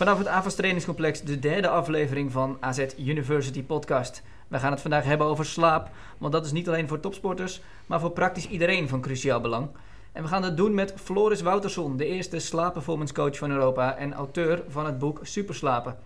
Vanaf het AVAS trainingscomplex de derde aflevering van AZ University podcast. We gaan het vandaag hebben over slaap, want dat is niet alleen voor topsporters, maar voor praktisch iedereen van cruciaal belang. En we gaan dat doen met Floris Wouterson, de eerste slaapperformance coach van Europa en auteur van het boek Superslapen.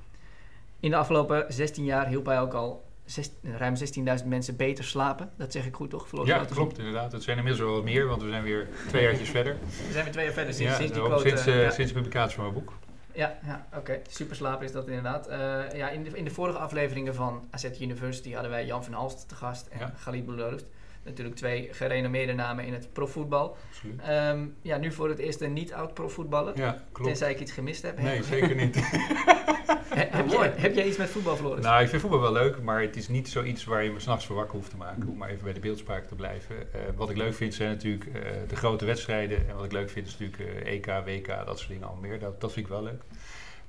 In de afgelopen 16 jaar hielp hij ook al zes- ruim 16.000 mensen beter slapen. Dat zeg ik goed toch, Floris Ja, Wouterson? klopt inderdaad. Het zijn inmiddels wel wat meer, want we zijn weer twee jaartjes verder. We zijn weer twee jaar verder sinds, ja, sinds die quote. sinds, eh, eh, ja. sinds de publicatie van mijn boek. Ja, ja oké. Superslapen is dat inderdaad. Eh, ja, in, de, in de vorige afleveringen van AZ University hadden wij Jan van Halst te gast en Ja. Bouloost. Natuurlijk twee gerenommeerde namen in het profvoetbal. Ehm, ja, nu voor het eerst een niet-oud profvoetballer. Ja, klopt. Tenzij ik iets gemist heb. Nee, zeker niet. He- heb, jij, heb jij iets met voetbal, Floris? nou, ik vind voetbal wel leuk, maar het is niet zoiets waar je me s'nachts voor wakker hoeft te maken. Om maar even bij de beeldspraak te blijven. Eh, wat ik leuk vind zijn natuurlijk eh, de grote wedstrijden. En wat ik leuk vind is natuurlijk eh, EK, WK, dat soort dingen al meer. Dat, dat vind ik wel leuk.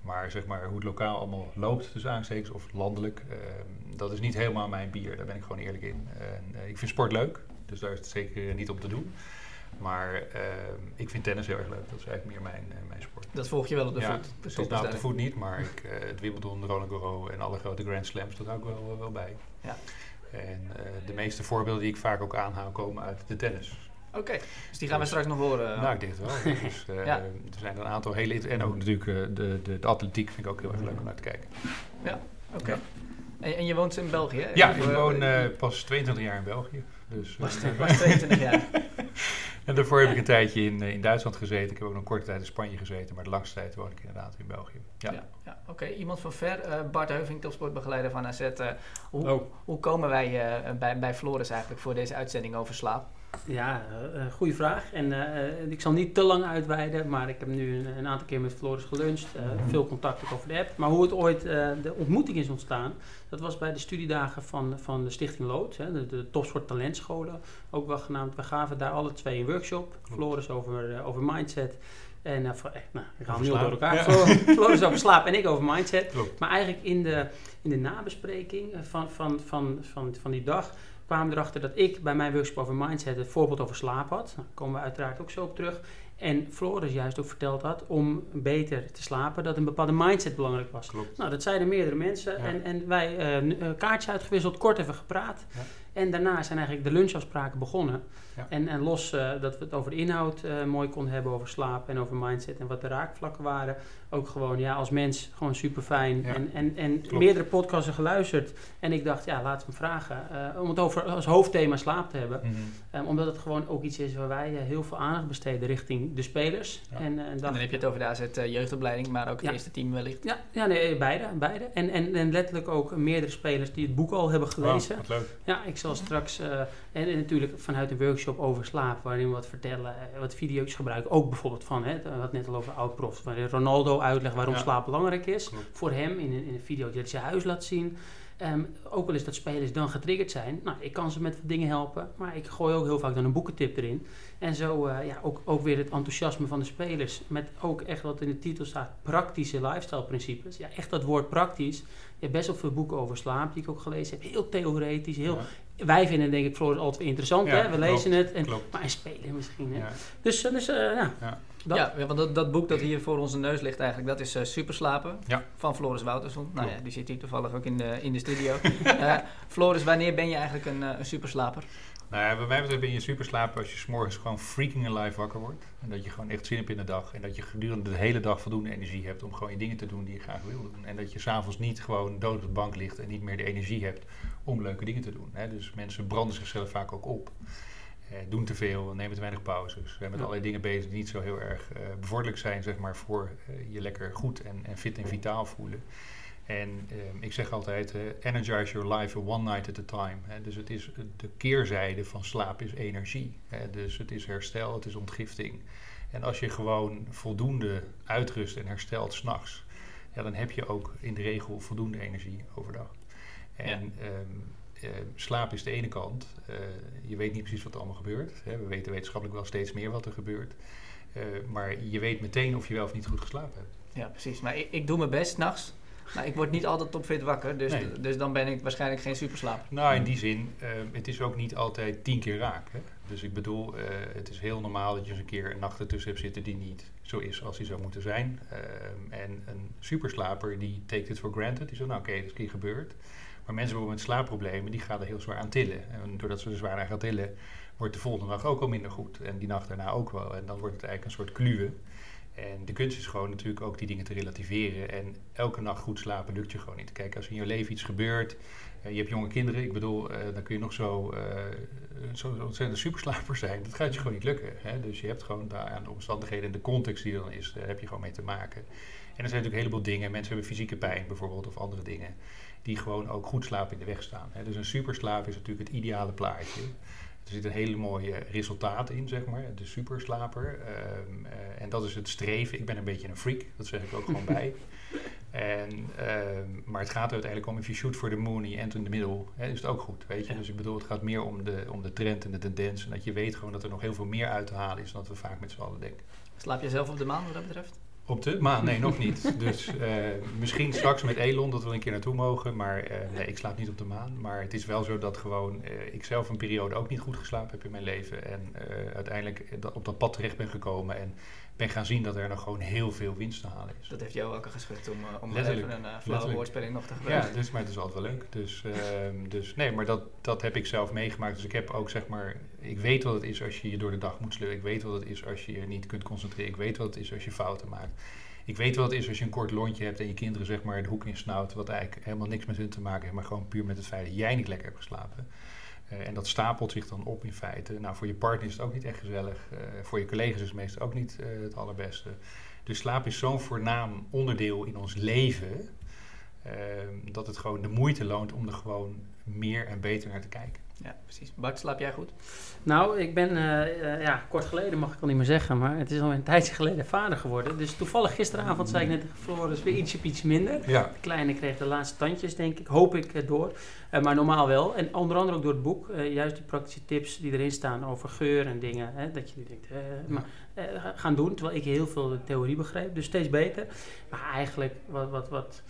Maar zeg maar hoe het lokaal allemaal loopt tussen aanstekens of landelijk, eh, dat is niet helemaal mijn bier. Daar ben ik gewoon eerlijk in. Eh, ik vind sport leuk, dus daar is het zeker niet om te doen. Maar eh, ik vind tennis heel erg leuk. Dat is eigenlijk meer mijn, eh, mijn sport. Dat volg je wel op de ja, voet. precies. Nou, op de duidelijk. voet niet, maar ik, eh, het Wimbledon, Roland Garros en alle grote Grand Slams, dat hou ik wel, wel bij. Ja. En de meeste voorbeelden die ik vaak ook aanhaal komen uit de tennis. Oké, dus die gaan we straks nog horen. Nou, ik denk het wel. Dus, eh, Ja. Er zijn een aantal hele... En ook natuurlijk eh, de, de, de atletiek vind ik ook heel erg leuk om naar te kijken. Oké. Ja. En, en je woont in België? hè? Ja, ik woon eh, pas 22 jaar in België. Dus, was 22 jaar. en daarvoor heb ik een tijdje in, in Duitsland gezeten. Ik heb ook nog een korte tijd in Spanje gezeten. Maar de langste tijd woon ik inderdaad in België. Ja. Ja, ja, oké. Iemand van ver. eh, Bart Heuving, topsportbegeleider van AZ. eh, hoe, Oh. hoe komen wij eh, bij, bij Floris eigenlijk voor deze uitzending over slaap? Ja, eh, goede vraag. En eh, ik zal niet te lang uitweiden, maar ik heb nu een, een aantal keer met Floris geluncht. eh, veel contact ook over de app. Maar hoe het ooit, eh, de ontmoeting is ontstaan, dat was bij de studiedagen van, van de Stichting Lood, hè, de, de topsport talentscholen, ook wel genaamd. We gaven daar alle twee een workshop. Floris over, over mindset. En eh, voor- eh, nou, ik haal hem door elkaar. Ja. Over slaap en ik over mindset. Klopt. Maar eigenlijk in de, in de nabespreking eh, van, van, van, van, van die dag kwamen we erachter dat ik bij mijn workshop over mindset het voorbeeld over slaap had. Nou, daar komen we uiteraard ook zo op terug. En Floris juist ook verteld had om beter te slapen, dat een bepaalde mindset belangrijk was. Klopt. Nou, dat zeiden meerdere mensen Ja. en, en wij eh eh, kaartjes uitgewisseld, kort even gepraat. Ja. En daarna zijn eigenlijk de lunchafspraken begonnen. Ja. En, en los eh, dat we het over de inhoud eh, mooi konden hebben, over slaap en over mindset en wat de raakvlakken waren. Ook gewoon ja, als mens gewoon super fijn. Ja. En, en, en Klopt. meerdere podcasten geluisterd. En ik dacht, ja, laten we hem vragen. eh, om het over als hoofdthema slaap te hebben. Mhm. Ehm, omdat het gewoon ook iets is waar wij heel veel aandacht besteden richting de spelers. Ja. En, en dan heb je het over de AZ jeugdopleiding, maar ook het Ja. eerste team wellicht. ja, ja nee, beide. beide. En, en, en letterlijk ook meerdere spelers die het boek al hebben gelezen. Wauw, wat leuk. Ja, ik zal straks, eh, en, en natuurlijk vanuit een workshop over slaap, waarin we wat vertellen, eh, wat video's gebruiken. Ook bijvoorbeeld van, hè, we hadden net al over oud-profs, waarin Ronaldo uitlegt waarom Ja. slaap belangrijk is. Klopt. Voor hem in een, in een video dat hij zijn huis laat zien. Ehm, ook wel eens dat spelers dan getriggerd zijn. Nou, ik kan ze met wat dingen helpen, maar ik gooi ook heel vaak dan een boekentip erin. En zo eh, ja, ook, ook weer het enthousiasme van de spelers. Met ook echt wat in de titel staat, praktische lifestyle principes. Ja, echt dat woord praktisch. Je hebt best wel veel boeken over slaap die ik ook gelezen heb. Heel theoretisch, heel... Ja, Wij vinden denk ik Floris altijd interessant, Ja, hè? We lezen het. En, klopt. maar een speler misschien, hè? Ja. Dus, eh, dus eh, ja, Ja. dat. Ja, want dat, dat boek dat hier voor onze neus ligt eigenlijk, dat is eh, Superslapen Ja. van Floris Wouterson. Nou ja, die zit hier toevallig ook in de, in de studio. Eh, Floris, wanneer ben je eigenlijk een, eh, een superslaper? Nou ja, bij mij betreft ben je superslaper als je 's morgens gewoon freaking alive wakker wordt. En dat je gewoon echt zin hebt in de dag. En dat je gedurende de hele dag voldoende energie hebt om gewoon je dingen te doen die je graag wil doen. En dat je s'avonds niet gewoon dood op de bank ligt en niet meer de energie hebt om leuke dingen te doen. Hè. Dus mensen branden zichzelf vaak ook op. Eh, doen te veel, nemen te weinig pauzes. Zijn met Ja. allerlei dingen bezig die niet zo heel erg eh, bevorderlijk zijn, zeg maar, voor eh, je lekker goed en, en fit en vitaal voelen. En ehm, ik zeg altijd, eh, energize your life one night at a time. Hè. Dus het is, de keerzijde van slaap is energie. Hè. Dus het is herstel, het is ontgifting. En als je gewoon voldoende uitrust en herstelt s'nachts, ja, dan heb je ook in de regel voldoende energie overdag. En ehm, eh, slaap is de ene kant. Eh, je weet niet precies wat er allemaal gebeurt. Hè. We weten wetenschappelijk wel steeds meer wat er gebeurt. Eh, maar je weet meteen of je wel of niet goed geslapen hebt. Ja, precies. Maar ik, ik doe mijn best s'nachts. Maar ik word niet altijd topfit wakker. Dus, Nee. dus dan ben ik waarschijnlijk geen superslaper. Nou, in die zin, eh, het is ook niet altijd tien keer raak. Hè? Dus ik bedoel, eh, het is heel normaal dat je eens een keer een nacht ertussen hebt zitten die niet zo is als die zou moeten zijn. Ehm, en een superslaper die take it for granted. Die zegt, nou oké, dat is een keer gebeurd. Maar mensen bijvoorbeeld met slaapproblemen, die gaan er heel zwaar aan tillen. En doordat ze er zwaar aan gaan tillen, wordt de volgende nacht ook al minder goed. En die nacht daarna ook wel. En dan wordt het eigenlijk een soort kluwe. En de kunst is gewoon natuurlijk ook die dingen te relativeren. En elke nacht goed slapen lukt je gewoon niet. Kijk, als in je leven iets gebeurt, eh, je hebt jonge kinderen, ik bedoel, eh, dan kun je nog zo, eh zo ontzettend superslaper zijn. Dat gaat je gewoon niet lukken. Hè? Dus je hebt gewoon daar aan de omstandigheden en de context die er dan is, daar heb je gewoon mee te maken. En er zijn natuurlijk een heleboel dingen. Mensen hebben fysieke pijn bijvoorbeeld of andere dingen. Die gewoon ook goed slapen in de weg staan. Hè? Dus een superslaap is natuurlijk het ideale plaatje. Er zit een hele mooie resultaat in, zeg maar. De superslaper. Ehm, eh, en dat is het streven. Ik ben een beetje een freak. Dat zeg ik ook gewoon bij. En, ehm, maar het gaat er uiteindelijk om, if you shoot for the moon en je end in the middle, hè, is het ook goed, weet je. Ja. Dus ik bedoel, het gaat meer om de, om de trend en de tendens. En dat je weet gewoon dat er nog heel veel meer uit te halen is dan dat we vaak met z'n allen denken. Slaap je zelf op de maan wat dat betreft? Op de maan? Nee, nog niet. Dus eh, misschien straks met Elon dat we een keer naartoe mogen. Maar eh, nee, ik slaap niet op de maan. Maar het is wel zo dat gewoon eh, ik zelf een periode ook niet goed geslapen heb in mijn leven. En uiteindelijk op dat pad terecht ben gekomen. En ben gaan zien dat er nog gewoon heel veel winst te halen is. Dat heeft jou wakker geschud om, eh, om Letterlijk. even een uh, flauwe woordspeling nog te Ja, gebruiken. dus, maar het is altijd wel leuk. Dus, ehm, dus nee, maar dat, dat heb ik zelf meegemaakt. Dus ik heb ook zeg maar, ik weet wat het is als je je door de dag moet sleuren. Ik weet wat het is als je je niet kunt concentreren. Ik weet wat het is als je fouten maakt. Ik weet wat het is als je een kort lontje hebt en je kinderen zeg maar de hoek in snauwt. Wat eigenlijk helemaal niks met hun te maken heeft, maar gewoon puur met het feit dat jij niet lekker hebt geslapen. Eh, en dat stapelt zich dan op in feite. Nou, voor je partner is het ook niet echt gezellig. Eh, voor je collega's is het meestal ook niet eh, het allerbeste. Dus slaap is zo'n voornaam onderdeel in ons leven. dat het gewoon de moeite loont om er gewoon meer en beter naar te kijken. Ja, precies. Bart, slaap jij goed? Nou, ik ben, eh, eh, ja, kort geleden mag ik al niet meer zeggen, maar het is al een tijdje geleden vader geworden. Dus toevallig gisteravond zei ik net tegen Floris weer ietsje, ietsje minder. Ja, De kleine kreeg de laatste tandjes, denk ik. Hoop ik eh, door. Eh, maar normaal wel. En onder andere ook door het boek. eh, juist die praktische tips die erin staan over geur en dingen. Hè, dat je denkt, eh, maar, eh, ga- gaan doen. Terwijl ik heel veel de theorie begreep. Dus steeds beter. Maar eigenlijk, wat, wat, wat,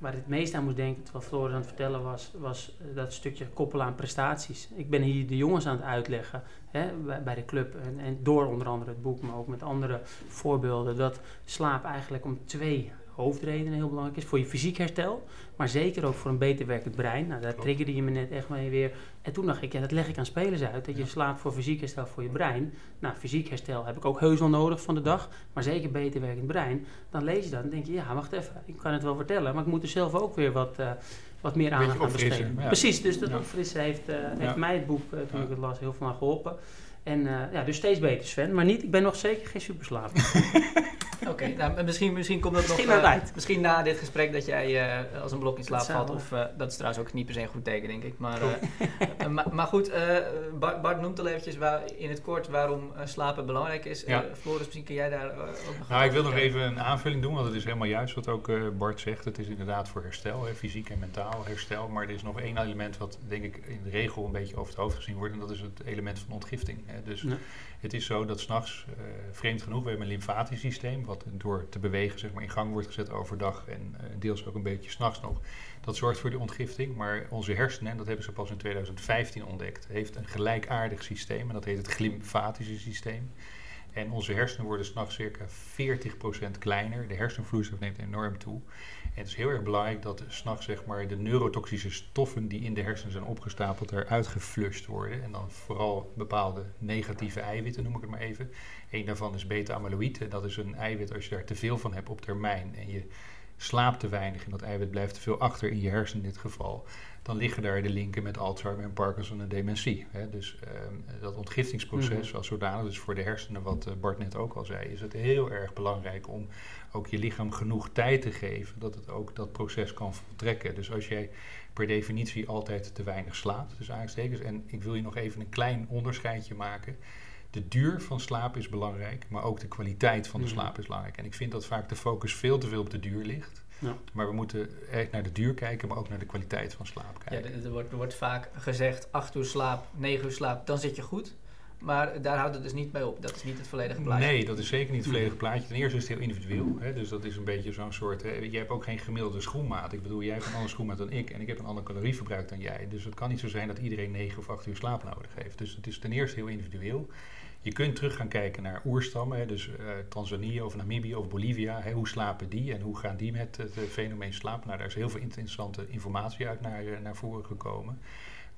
waar het meest aan moest denken, terwijl Floris aan het vertellen was, was eh, dat stukje koppelen aan prestaties. Ik ben hier de jongens aan het uitleggen hè, bij, bij de club. En, en door onder andere het boek, maar ook met andere voorbeelden. Dat slaap eigenlijk om twee hoofdredenen heel belangrijk is. Voor je fysiek herstel, maar zeker ook voor een beter werkend brein. Nou, daar triggerde je me net echt mee weer. En toen dacht ik, ja, dat leg ik aan spelers uit. Dat je slaapt voor fysiek herstel voor je brein. Nou, fysiek herstel heb ik ook heus wel nodig van de dag. Maar zeker beter werkend brein. Dan lees je dat en denk je, ja, wacht even. Ik kan het wel vertellen, maar ik moet er zelf ook weer wat, eh, wat meer aandacht aan besteden. ja. Precies, dus dat Ja. opfrissen heeft, eh, heeft Ja. mij het boek, eh, toen ik het las, heel veel aan geholpen. En eh, ja, dus steeds beter Sven. Maar niet, ik ben nog zeker geen superslaper. Oké, nou, misschien, misschien komt dat Misschien nog... uit. misschien na dit gesprek dat jij eh, als een blok in slaap valt. Of, eh, dat is trouwens ook niet per se een goed teken, denk ik. Maar, maar, maar goed, eh, Bart, Bart noemt al eventjes waar, in het kort waarom slapen belangrijk is. Ja. Eh, Floris, misschien kun jij daar ook nog Nou, ik wil nog even een aanvulling doen, want het is helemaal juist wat ook eh, Bart zegt. Het is inderdaad voor herstel, hè, fysiek en mentaal herstel. Maar er is nog één element wat denk ik in de regel een beetje over het hoofd gezien wordt. En dat is het element van ontgifting. Hè. Dus het is zo dat s'nachts, eh vreemd genoeg, we hebben een lymfatisch systeem. Wat door te bewegen zeg maar, in gang wordt gezet overdag. En eh, deels ook een beetje s'nachts nog. Dat zorgt voor die ontgifting. Maar onze hersenen, en dat hebben ze pas in 2015 ontdekt, heeft een gelijkaardig systeem. En dat heet het glymfatische systeem. En onze hersenen worden s'nachts circa 40% kleiner. De hersenvloeistof neemt enorm toe. En het is heel erg belangrijk dat s'nachts zeg maar, de neurotoxische stoffen die in de hersenen zijn opgestapeld eruit geflushed worden. En dan vooral bepaalde negatieve eiwitten, noem ik het maar even. Eén daarvan is beta-amyloïd. En dat is een eiwit als je daar te veel van hebt op termijn. En je slaapt te weinig en dat eiwit blijft te veel achter in je hersenen in dit geval. Dan liggen daar de linken met Alzheimer en Parkinson en dementie. Hè. Dus ehm, dat ontgiftingsproces Mhm. als zodanig, dus voor de hersenen, wat eh, Bart net ook al zei, is het heel erg belangrijk om ook je lichaam genoeg tijd te geven dat het ook dat proces kan voltrekken. Dus als jij per definitie altijd te weinig slaapt, dus aanstekens, en ik wil je nog even een klein onderscheidje maken. de duur van slaap is belangrijk, maar ook de kwaliteit van de Mhm. slaap is belangrijk. En ik vind dat vaak de focus veel te veel op de duur ligt. Ja. Maar we moeten echt naar de duur kijken, maar ook naar de kwaliteit van slaap Ja, kijken. er, er wordt, er wordt vaak gezegd 8 uur slaap, 9 uur slaap, dan zit je goed. Maar daar houdt het dus niet bij op. Dat is niet het volledige plaatje. Nee, dat is zeker niet het volledige plaatje. Ten eerste is het heel individueel. Hè? Dus dat is een beetje zo'n soort... Hè? Jij hebt ook geen gemiddelde schoenmaat. Ik bedoel, jij hebt een andere schoenmaat dan ik... en ik heb een ander calorieverbruik dan jij. Dus het kan niet zo zijn dat iedereen 9 of 8 uur slaap nodig heeft. Dus het is ten eerste heel individueel. Je kunt terug gaan kijken naar oerstammen. Hè? Dus eh, Tanzania of Namibië of Bolivia. Hè? Hoe slapen die en hoe gaan die met het eh, fenomeen slaap? Nou, daar is heel veel interessante informatie uit naar, eh, naar voren gekomen.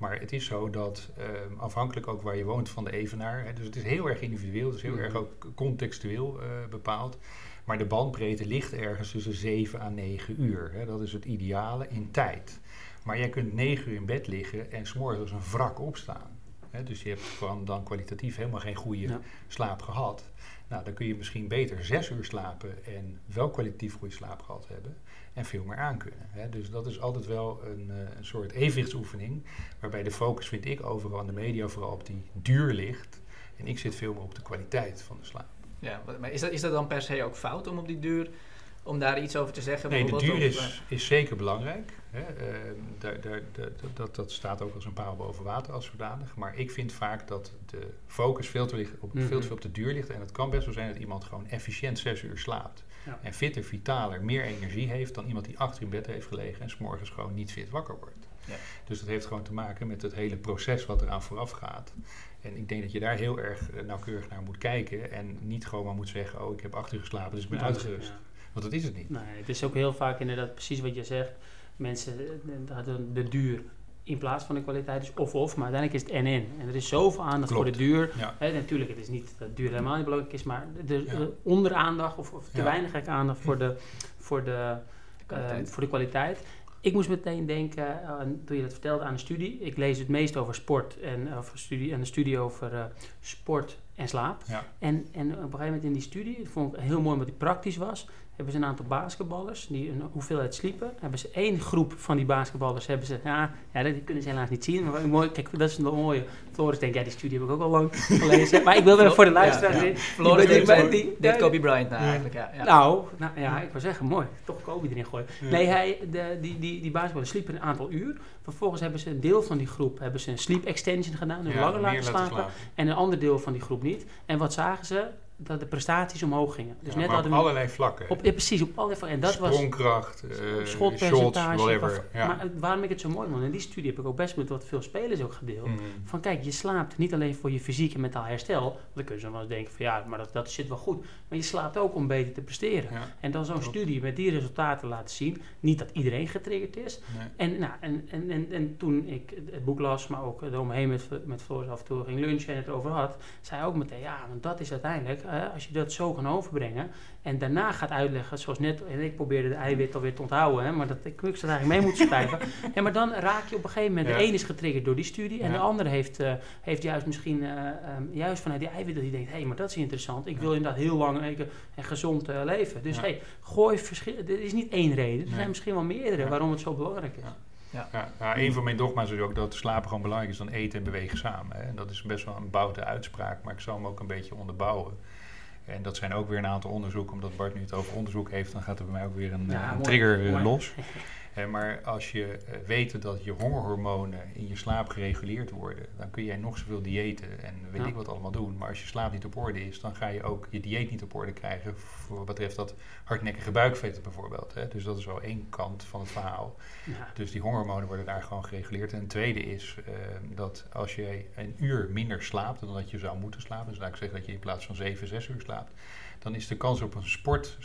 Maar het is zo dat ehm, afhankelijk ook waar je woont van de evenaar. Hè, dus het is heel erg individueel, het is heel Mhm. erg ook contextueel eh, bepaald. Maar de bandbreedte ligt ergens tussen 7 à 9 uur. Hè, dat is het ideale in tijd. Maar jij kunt 9 uur in bed liggen en s'morgens als een wrak opstaan. Hè, dus je hebt dan kwalitatief helemaal geen goede Ja. slaap gehad. Nou, dan kun je misschien beter 6 uur slapen en wel kwalitatief goede slaap gehad hebben. En veel meer aankunnen. Hè. Dus dat is altijd wel een, eh, een soort evenwichtsoefening. Waarbij de focus, vind ik, overal in de media vooral op die duur ligt. En ik zit veel meer op de kwaliteit van de slaap. Ja, maar is dat, is dat dan per se ook fout om op die duur, om daar iets over te zeggen? Nee, de duur of, is, is zeker belangrijk. Hè. Ehm, daar, daar, daar- dat, dat staat ook als een paal boven water als zodanig. Maar ik vind vaak dat de focus veel te, ligt, op, Mhm. veel te veel op de duur ligt. En het kan best wel zijn dat iemand gewoon efficiënt zes uur slaapt. Ja. En fitter, vitaler, meer energie heeft dan iemand die acht uur in bed heeft gelegen en s'morgens gewoon niet fit wakker wordt. Ja. Dus dat heeft gewoon te maken met het hele proces wat eraan vooraf gaat. En ik denk dat je daar heel erg eh, nauwkeurig naar moet kijken. En niet gewoon maar moet zeggen, oh ik heb acht uur geslapen, dus ik ben Ja, uitgerust. ja. Want dat is het niet. Nee, het is ook heel vaak inderdaad precies wat je zegt. Mensen, eh, dat de, de duur in plaats van de kwaliteit is of-of, maar uiteindelijk is het en-en. En er is zoveel aandacht voor de duur. Ja. Hè, natuurlijk, het is niet dat duur helemaal niet belangrijk is, maar de, Ja. de onderaandacht of, of te Ja. weinig aandacht voor de, voor de, de kwaliteit. eh, voor de kwaliteit. Ik moest meteen denken, eh, toen je dat vertelde aan een studie. Ik lees het meest over sport en uh, over studie, en een studie over eh, sport en slaap. Ja. En, en op een gegeven moment in die studie, dat vond ik heel mooi omdat die praktisch was, hebben ze een aantal basketballers die een hoeveelheid sliepen. Hebben ze één groep van die basketballers, hebben ze, ja, ja dat kunnen ze helaas niet zien. Maar mooi, kijk, dat is wel mooi. Floris denkt, ja, die studie heb ik ook al lang gelezen. maar ik wil er voor de luisteraars Ja. Floris die- die- die- Kobe Bryant nou Ja. eigenlijk, ja. ja. Nou, nou ja, ik wil zeggen, mooi. Toch Kobe erin gooien. Nee, hij, de, die, die, die basketballers sliepen een aantal uur. Vervolgens hebben ze een deel van die groep hebben ze een sleep extension gedaan. Dus langer laten slapen. En een ander deel van die groep niet. En wat zagen ze? Dat de prestaties omhoog gingen. Dus Ja, net hadden op we... allerlei vlakken. Op, ja, precies, op allerlei vlakken. En dat was Sprongkracht, eh, shots, schotpercentage. whatever. Ja. Maar waarom ik het zo mooi vond, in die studie heb ik ook best met wat veel spelers ook gedeeld. Mm. Van kijk, je slaapt niet alleen voor je fysiek en mentaal herstel. Want dan kun je zo wel eens denken van ja, maar dat, dat zit wel goed. Maar je slaapt ook om beter te presteren. En dan zo'n studie met die resultaten laten zien. Niet dat iedereen getriggerd is. Nee. En, nou, en, en, en, en toen ik het boek las, maar ook eromheen met, met Floris af en toe ging lunchen en het erover had, zei ook meteen, ja, want dat is uiteindelijk, eh, als je dat zo kan overbrengen en daarna gaat uitleggen, zoals net, en ik probeerde de eiwit alweer te onthouden, hè, maar dat ik, ik zou eigenlijk mee moeten schrijven. ja, maar dan raak je op een gegeven moment, Ja. de een is getriggerd door die studie en Ja. de andere heeft, eh, heeft juist misschien, eh, ehm, juist vanuit die eiwit dat hij denkt, hé, hey, maar dat is interessant, ik wil inderdaad heel lang eh, en gezond eh, leven. Dus Ja. hey, gooi verschil, er is niet één reden, er Nee. zijn misschien wel meerdere Ja. waarom het zo belangrijk is. Ja. Ja, ja, een van mijn dogma's is ook dat slapen gewoon belangrijk is dan eten en bewegen samen. Hè. En dat is best wel een boute uitspraak, maar ik zal hem ook een beetje onderbouwen. En dat zijn ook weer een aantal onderzoeken, omdat Bart nu het over onderzoek heeft, dan gaat er bij mij ook weer een, Ja, eh, een trigger eh, mooi. los. Eh, maar als je eh, weet dat je hongerhormonen in je slaap gereguleerd worden, dan kun jij nog zoveel diëten en weet Ja. ik wat allemaal doen. Maar als je slaap niet op orde is, dan ga je ook je dieet niet op orde krijgen voor wat betreft dat hardnekkige buikvetten bijvoorbeeld. Hè. Dus dat is wel één kant van het verhaal. Ja. Dus die hongerhormonen worden daar gewoon gereguleerd. En het tweede is eh, dat als je een uur minder slaapt dan dat je zou moeten slapen, dus laat ik zeggen dat je in plaats van 7, 6 uur slaapt, dan is de kans op een sport,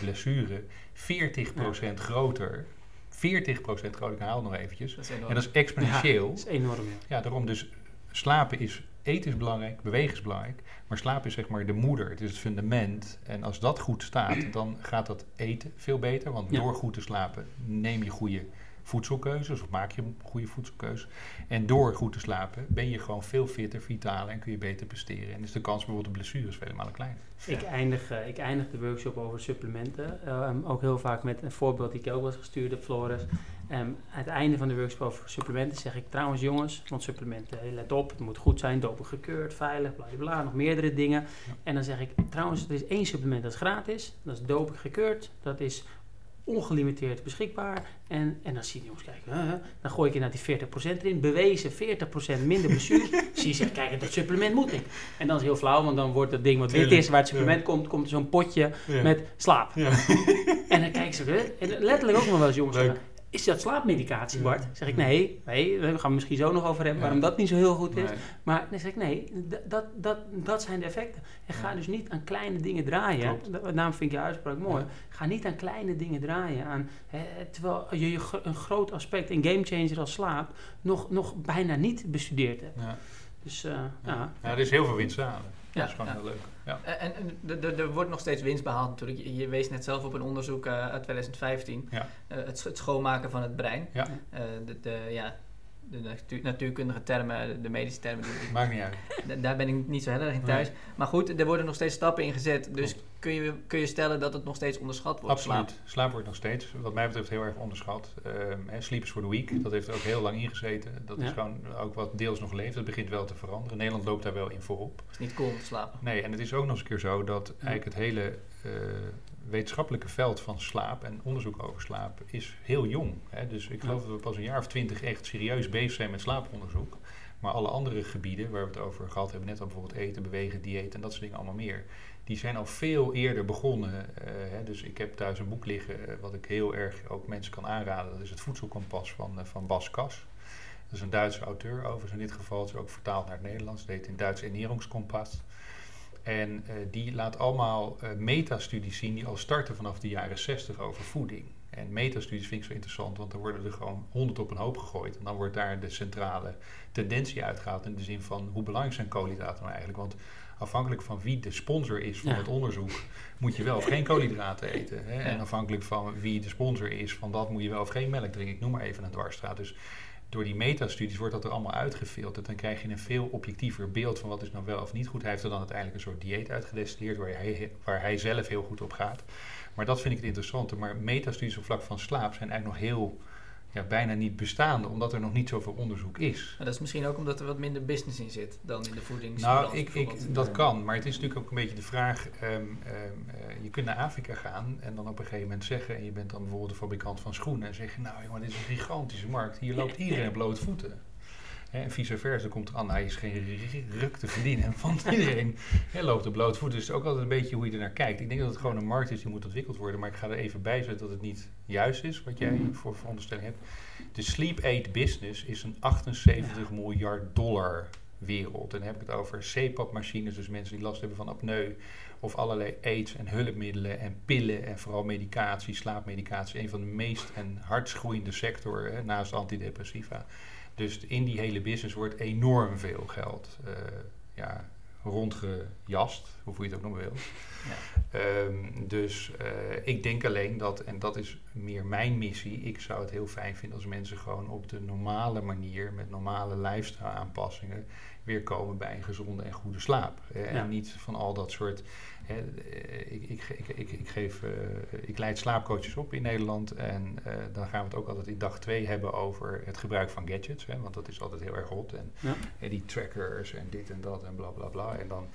blessure 40% groter. 40% groter, ik herhaal nog eventjes. Dat. En dat is exponentieel. dat is enorm, ja. Ja, daarom dus slapen is, eten is belangrijk, bewegen is belangrijk, maar slaap is zeg maar de moeder, het is het fundament. En als dat goed staat, dan gaat dat eten veel beter, want Ja. door goed te slapen neem je goede voedselkeuzes of maak je een goede voedselkeuze. En door goed te slapen ben je gewoon veel fitter, vitaler en kun je beter presteren. En is de kans bijvoorbeeld op blessures vele malen kleiner. Ik, eindig, eh, ik eindig de workshop over supplementen. ehm, ook heel vaak met een voorbeeld die ik ook eens gestuurd heb, Floris. Um, aan het einde van de workshop over supplementen zeg ik trouwens jongens, want supplementen, let op, het moet goed zijn, doping gekeurd, veilig, bla bla, nog meerdere dingen. En dan zeg ik trouwens, er is één supplement dat is gratis, dat is doping gekeurd, dat is ongelimiteerd beschikbaar. En, en dan zie je jongens kijken, dan gooi ik inderdaad die 40% erin. Bewezen 40% minder blessure. zie je zegt, kijk, dat supplement moet ik. En dan is het heel flauw, want dan wordt het ding wat wit is, waar het supplement komt, komt zo'n potje met slaap. Ja. en dan kijken ze, en letterlijk ook nog wel eens jongens is dat slaapmedicatie, Bart? Zeg ik, nee, nee, we gaan het misschien zo nog over hebben waarom dat niet zo heel goed is. Maar dan zeg ik, nee, dat, dat, dat zijn de effecten. En ga dus niet aan kleine dingen draaien. Daarom vind ik je uitspraak mooi. Ga niet aan kleine dingen draaien. Aan, hè, terwijl je een groot aspect, een gamechanger als slaap, nog, nog bijna niet bestudeerd hebt. Dus, uh, ja. ja. er is heel veel winst aan. Dat is gewoon heel leuk. Ja. En, en er wordt nog steeds winst behaald natuurlijk. Je, je wees net zelf op een onderzoek uh, uit 2015. Ja. Uh, het, het, schoonmaken van het brein. Ja. Uh, de, de, ja, de natuurkundige termen, de medische termen. Maakt niet uit. Daar ben ik niet zo heel erg in thuis. Maar goed, er worden nog steeds stappen in gezet. Dus kun je, kun je stellen dat het nog steeds onderschat wordt? Absoluut. Slaap, slaap wordt nog steeds, wat mij betreft, heel erg onderschat. Uh, sleep is for the week. Dat heeft er ook heel lang ingezeten. Dat is gewoon ook wat deels nog leeft. Dat begint wel te veranderen. Nederland loopt daar wel in voorop. Het is niet cool te slapen. Nee, en het is ook nog eens een keer zo dat eigenlijk het hele... Uh, wetenschappelijke veld van slaap en onderzoek over slaap is heel jong. Hè? Dus ik geloof dat we pas een jaar of twintig echt serieus bezig zijn met slaaponderzoek. Maar alle andere gebieden waar we het over gehad hebben, net al bijvoorbeeld eten, bewegen, dieet en dat soort dingen allemaal meer, die zijn al veel eerder begonnen. Uh, hè? Dus ik heb thuis een boek liggen uh, wat ik heel erg ook mensen kan aanraden. Dat is het Voedselkompas van, uh, van Bas Kas. Dat is een Duitse auteur overigens in dit geval. Het is ook vertaald naar het Nederlands. Het heet in Duits Ernährungskompas. En uh, die laat allemaal uh, metastudies zien die al starten vanaf de jaren 60 over voeding. En metastudies vind ik zo interessant, want dan worden er gewoon honderd op een hoop gegooid. En dan wordt daar de centrale tendentie uitgehaald in de zin van hoe belangrijk zijn koolhydraten nou eigenlijk. Want afhankelijk van wie de sponsor is van het onderzoek, moet je wel of geen koolhydraten eten. Hè? En afhankelijk van wie de sponsor is van dat, moet je wel of geen melk drinken. Ik noem maar even een dwarsstraat. Dus door die metastudies wordt dat er allemaal uitgefilterd. Dan krijg je een veel objectiever beeld van wat is nou wel of niet goed. Hij heeft er dan uiteindelijk een soort dieet uitgedestilleerd waar hij, waar hij zelf heel goed op gaat. Maar dat vind ik het interessante. Maar metastudies op vlak van slaap zijn eigenlijk nog heel ja, bijna niet bestaande, omdat er nog niet zoveel onderzoek is. dat is misschien ook omdat er wat minder business in zit dan in de voeding. Nou, ik, ik, dat kan, maar het is natuurlijk ook een beetje de vraag, um, um, uh, je kunt naar Afrika gaan en dan op een gegeven moment zeggen, en je bent dan bijvoorbeeld de fabrikant van schoenen, en zeg je, nou jongen, dit is een gigantische markt, hier loopt iedereen bloot voeten. En vice versa, komt er aan, hij is geen ruk te verdienen. van iedereen loopt er bloot voet. Dus het is ook altijd een beetje hoe je er naar kijkt. Ik denk dat het gewoon een markt is die moet ontwikkeld worden. Maar ik ga er even bij zetten dat het niet juist is wat jij mhm. voor veronderstelling hebt. De sleep aid business is een 78 miljard dollar wereld. En dan heb ik het over CPAP-machines, dus mensen die last hebben van apneu. Of allerlei aids en hulpmiddelen en pillen en vooral medicatie, slaapmedicatie. Een van de meest en hardst groeiende sectoren naast antidepressiva. Dus in die hele business wordt enorm veel geld uh, ja, rondgejast, hoe je het ook nog wil. Ja. Um, dus uh, ik denk alleen dat, en dat is meer mijn missie, ik zou het heel fijn vinden als mensen gewoon op de normale manier, met normale lifestyle aanpassingen, weer komen bij een gezonde en goede slaap. En niet van al dat soort eh, ik, ik, ik, ik, geef, uh, ik leid slaapcoaches op in Nederland en uh, dan gaan we het ook altijd in dag 2 hebben over het gebruik van gadgets, hè, want dat is altijd heel erg hot. En, ja. en die trackers en dit en dat en bla bla bla. En dan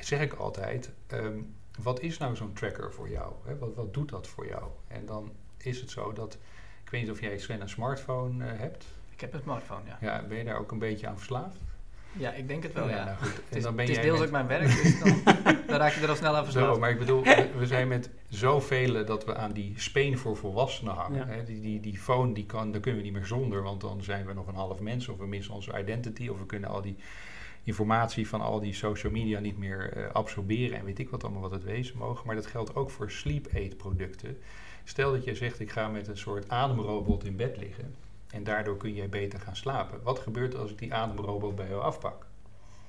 zeg ik altijd, um, wat is nou zo'n tracker voor jou? Hè? Wat, wat doet dat voor jou? En dan is het zo dat, ik weet niet of jij Sven een smartphone hebt. Ik heb een smartphone, ja. Ja, ben je daar ook een beetje aan verslaafd? Ja, ik denk het wel, ja. Nou goed. Het is, dan ben het is deels ook mijn werk, dus dan, dan, raak je er al snel aan verslaafd. Zo, maar ik bedoel, we zijn met zoveel dat we aan die speen voor volwassenen hangen. Hè? Die, die, die phone, die kan, daar kunnen we niet meer zonder, want dan zijn we nog een half mens of we missen onze identity of we kunnen al die informatie van al die social media niet meer uh, absorberen en weet ik wat allemaal wat het wezen mogen. Maar dat geldt ook voor sleep aid producten. Stel dat je zegt, ik ga met een soort ademrobot in bed liggen en daardoor kun jij beter gaan slapen. Wat gebeurt er als ik die ademrobot bij jou afpak?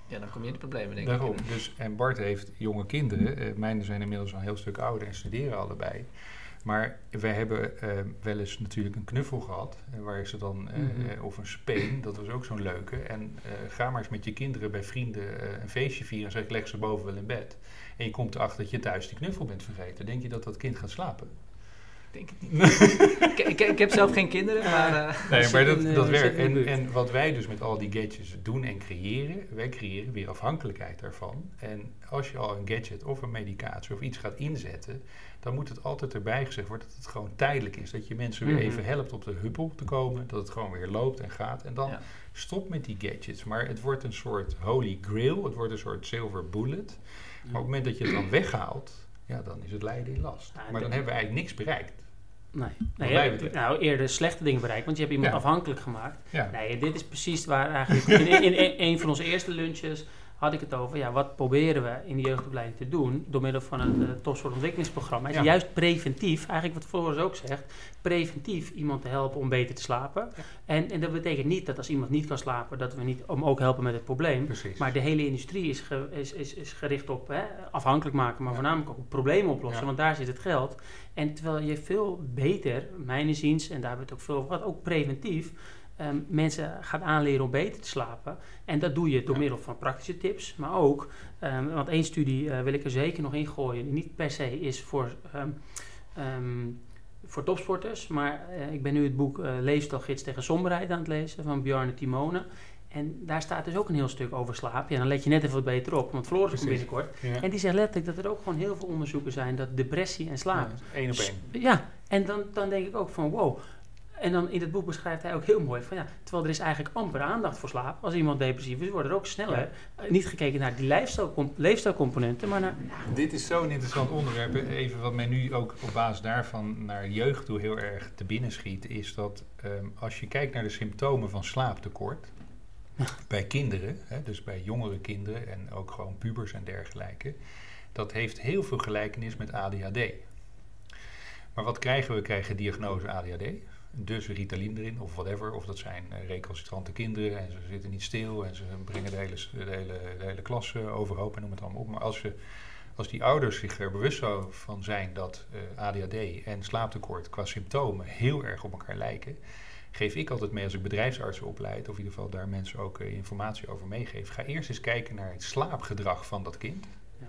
Ja, dan kom je in de problemen, denk Daarom. ik. Dus, en Bart heeft jonge kinderen. Uh, mijne zijn inmiddels al een heel stuk ouder en studeren allebei. Maar wij hebben uh, wel eens natuurlijk een knuffel gehad. Uh, waar ze dan, mm -hmm. of een speen, dat was ook zo'n leuke. En ga maar eens met je kinderen bij vrienden een feestje vieren. En zeg leg ze boven wel in bed. En je komt erachter dat je thuis die knuffel bent vergeten. Denk je dat dat kind gaat slapen? Denk het niet. ik, ik, ik heb zelf geen kinderen, maar... eh, Nee, maar dat, dat werkt. En, en wat wij dus met al die gadgets doen en creëren, wij creëren weer afhankelijkheid daarvan. En als je al een gadget of een medicatie of iets gaat inzetten, dan moet het altijd erbij gezegd worden dat het gewoon tijdelijk is. Dat je mensen weer Mhm. even helpt op de huppel te komen, dat het gewoon weer loopt en gaat. En dan Ja. stop met die gadgets. Maar het wordt een soort holy grail, het wordt een soort silver bullet. Maar op het moment dat je het dan weghaalt, ja, dan is het lijden in last. Maar dan hebben we eigenlijk niks bereikt. Nee, nee ja, betreft. nou eerder slechte dingen bereikt, want je hebt iemand Ja. afhankelijk gemaakt. Ja. Nee, dit is precies waar eigenlijk in, in, in een van onze eerste lunches had ik het over. Ja, wat proberen we in de jeugdopleiding te doen door middel van het uh, topsportontwikkelingsprogramma? Is Ja. juist preventief, eigenlijk wat Floris ook zegt, preventief iemand te helpen om beter te slapen. En, en dat betekent niet dat als iemand niet kan slapen, dat we niet om ook helpen met het probleem. Precies. Maar de hele industrie is, ge- is, is, is gericht op hè, afhankelijk maken, maar Ja. voornamelijk ook op problemen oplossen, want daar zit het geld. En terwijl je veel beter, mijn inziens, en daar hebben we het ook veel over gehad, ook preventief, ehm, mensen gaat aanleren om beter te slapen. En dat doe je door Ja. middel van praktische tips, maar ook, ehm, want één studie eh, wil ik er zeker nog in gooien, die niet per se is voor, ehm, voor topsporters, maar eh, ik ben nu het boek eh Leefstijlgids tegen somberheid aan het lezen van Bjarne Timone. En daar staat dus ook een heel stuk over slaap. Ja, dan let je net even wat beter op, want Floris komt binnenkort. Ja. En die zegt letterlijk dat er ook gewoon heel veel onderzoeken zijn dat depressie en slaap. Eén op één. Ja, en dan, dan denk ik ook van wow. En dan in het boek beschrijft hij ook heel mooi van ja, terwijl er is eigenlijk amper aandacht voor slaap. Als iemand depressief is, wordt er ook sneller eh, niet gekeken naar die leefstijlcom- leefstijlcomponenten, maar naar Dit is zo'n interessant onderwerp. Even wat mij nu ook op basis daarvan naar jeugd toe heel erg te binnen schiet, is dat ehm, als je kijkt naar de symptomen van slaaptekort bij kinderen, hè, dus bij jongere kinderen en ook gewoon pubers en dergelijke, dat heeft heel veel gelijkenis met ADHD. Maar wat krijgen we? We krijgen diagnose ADHD. Dus Ritalin erin of whatever. Of dat zijn eh, recalcitrante kinderen en ze zitten niet stil en ze brengen de hele, de hele, de hele klas eh, overhoop en noem het allemaal op. Maar als, je, als die ouders zich er bewust van zijn dat eh, ADHD en slaaptekort qua symptomen heel erg op elkaar lijken, geef ik altijd mee als ik bedrijfsartsen opleid, of in ieder geval daar mensen ook informatie over meegeef. Ga eerst eens kijken naar het slaapgedrag van dat kind. Ja.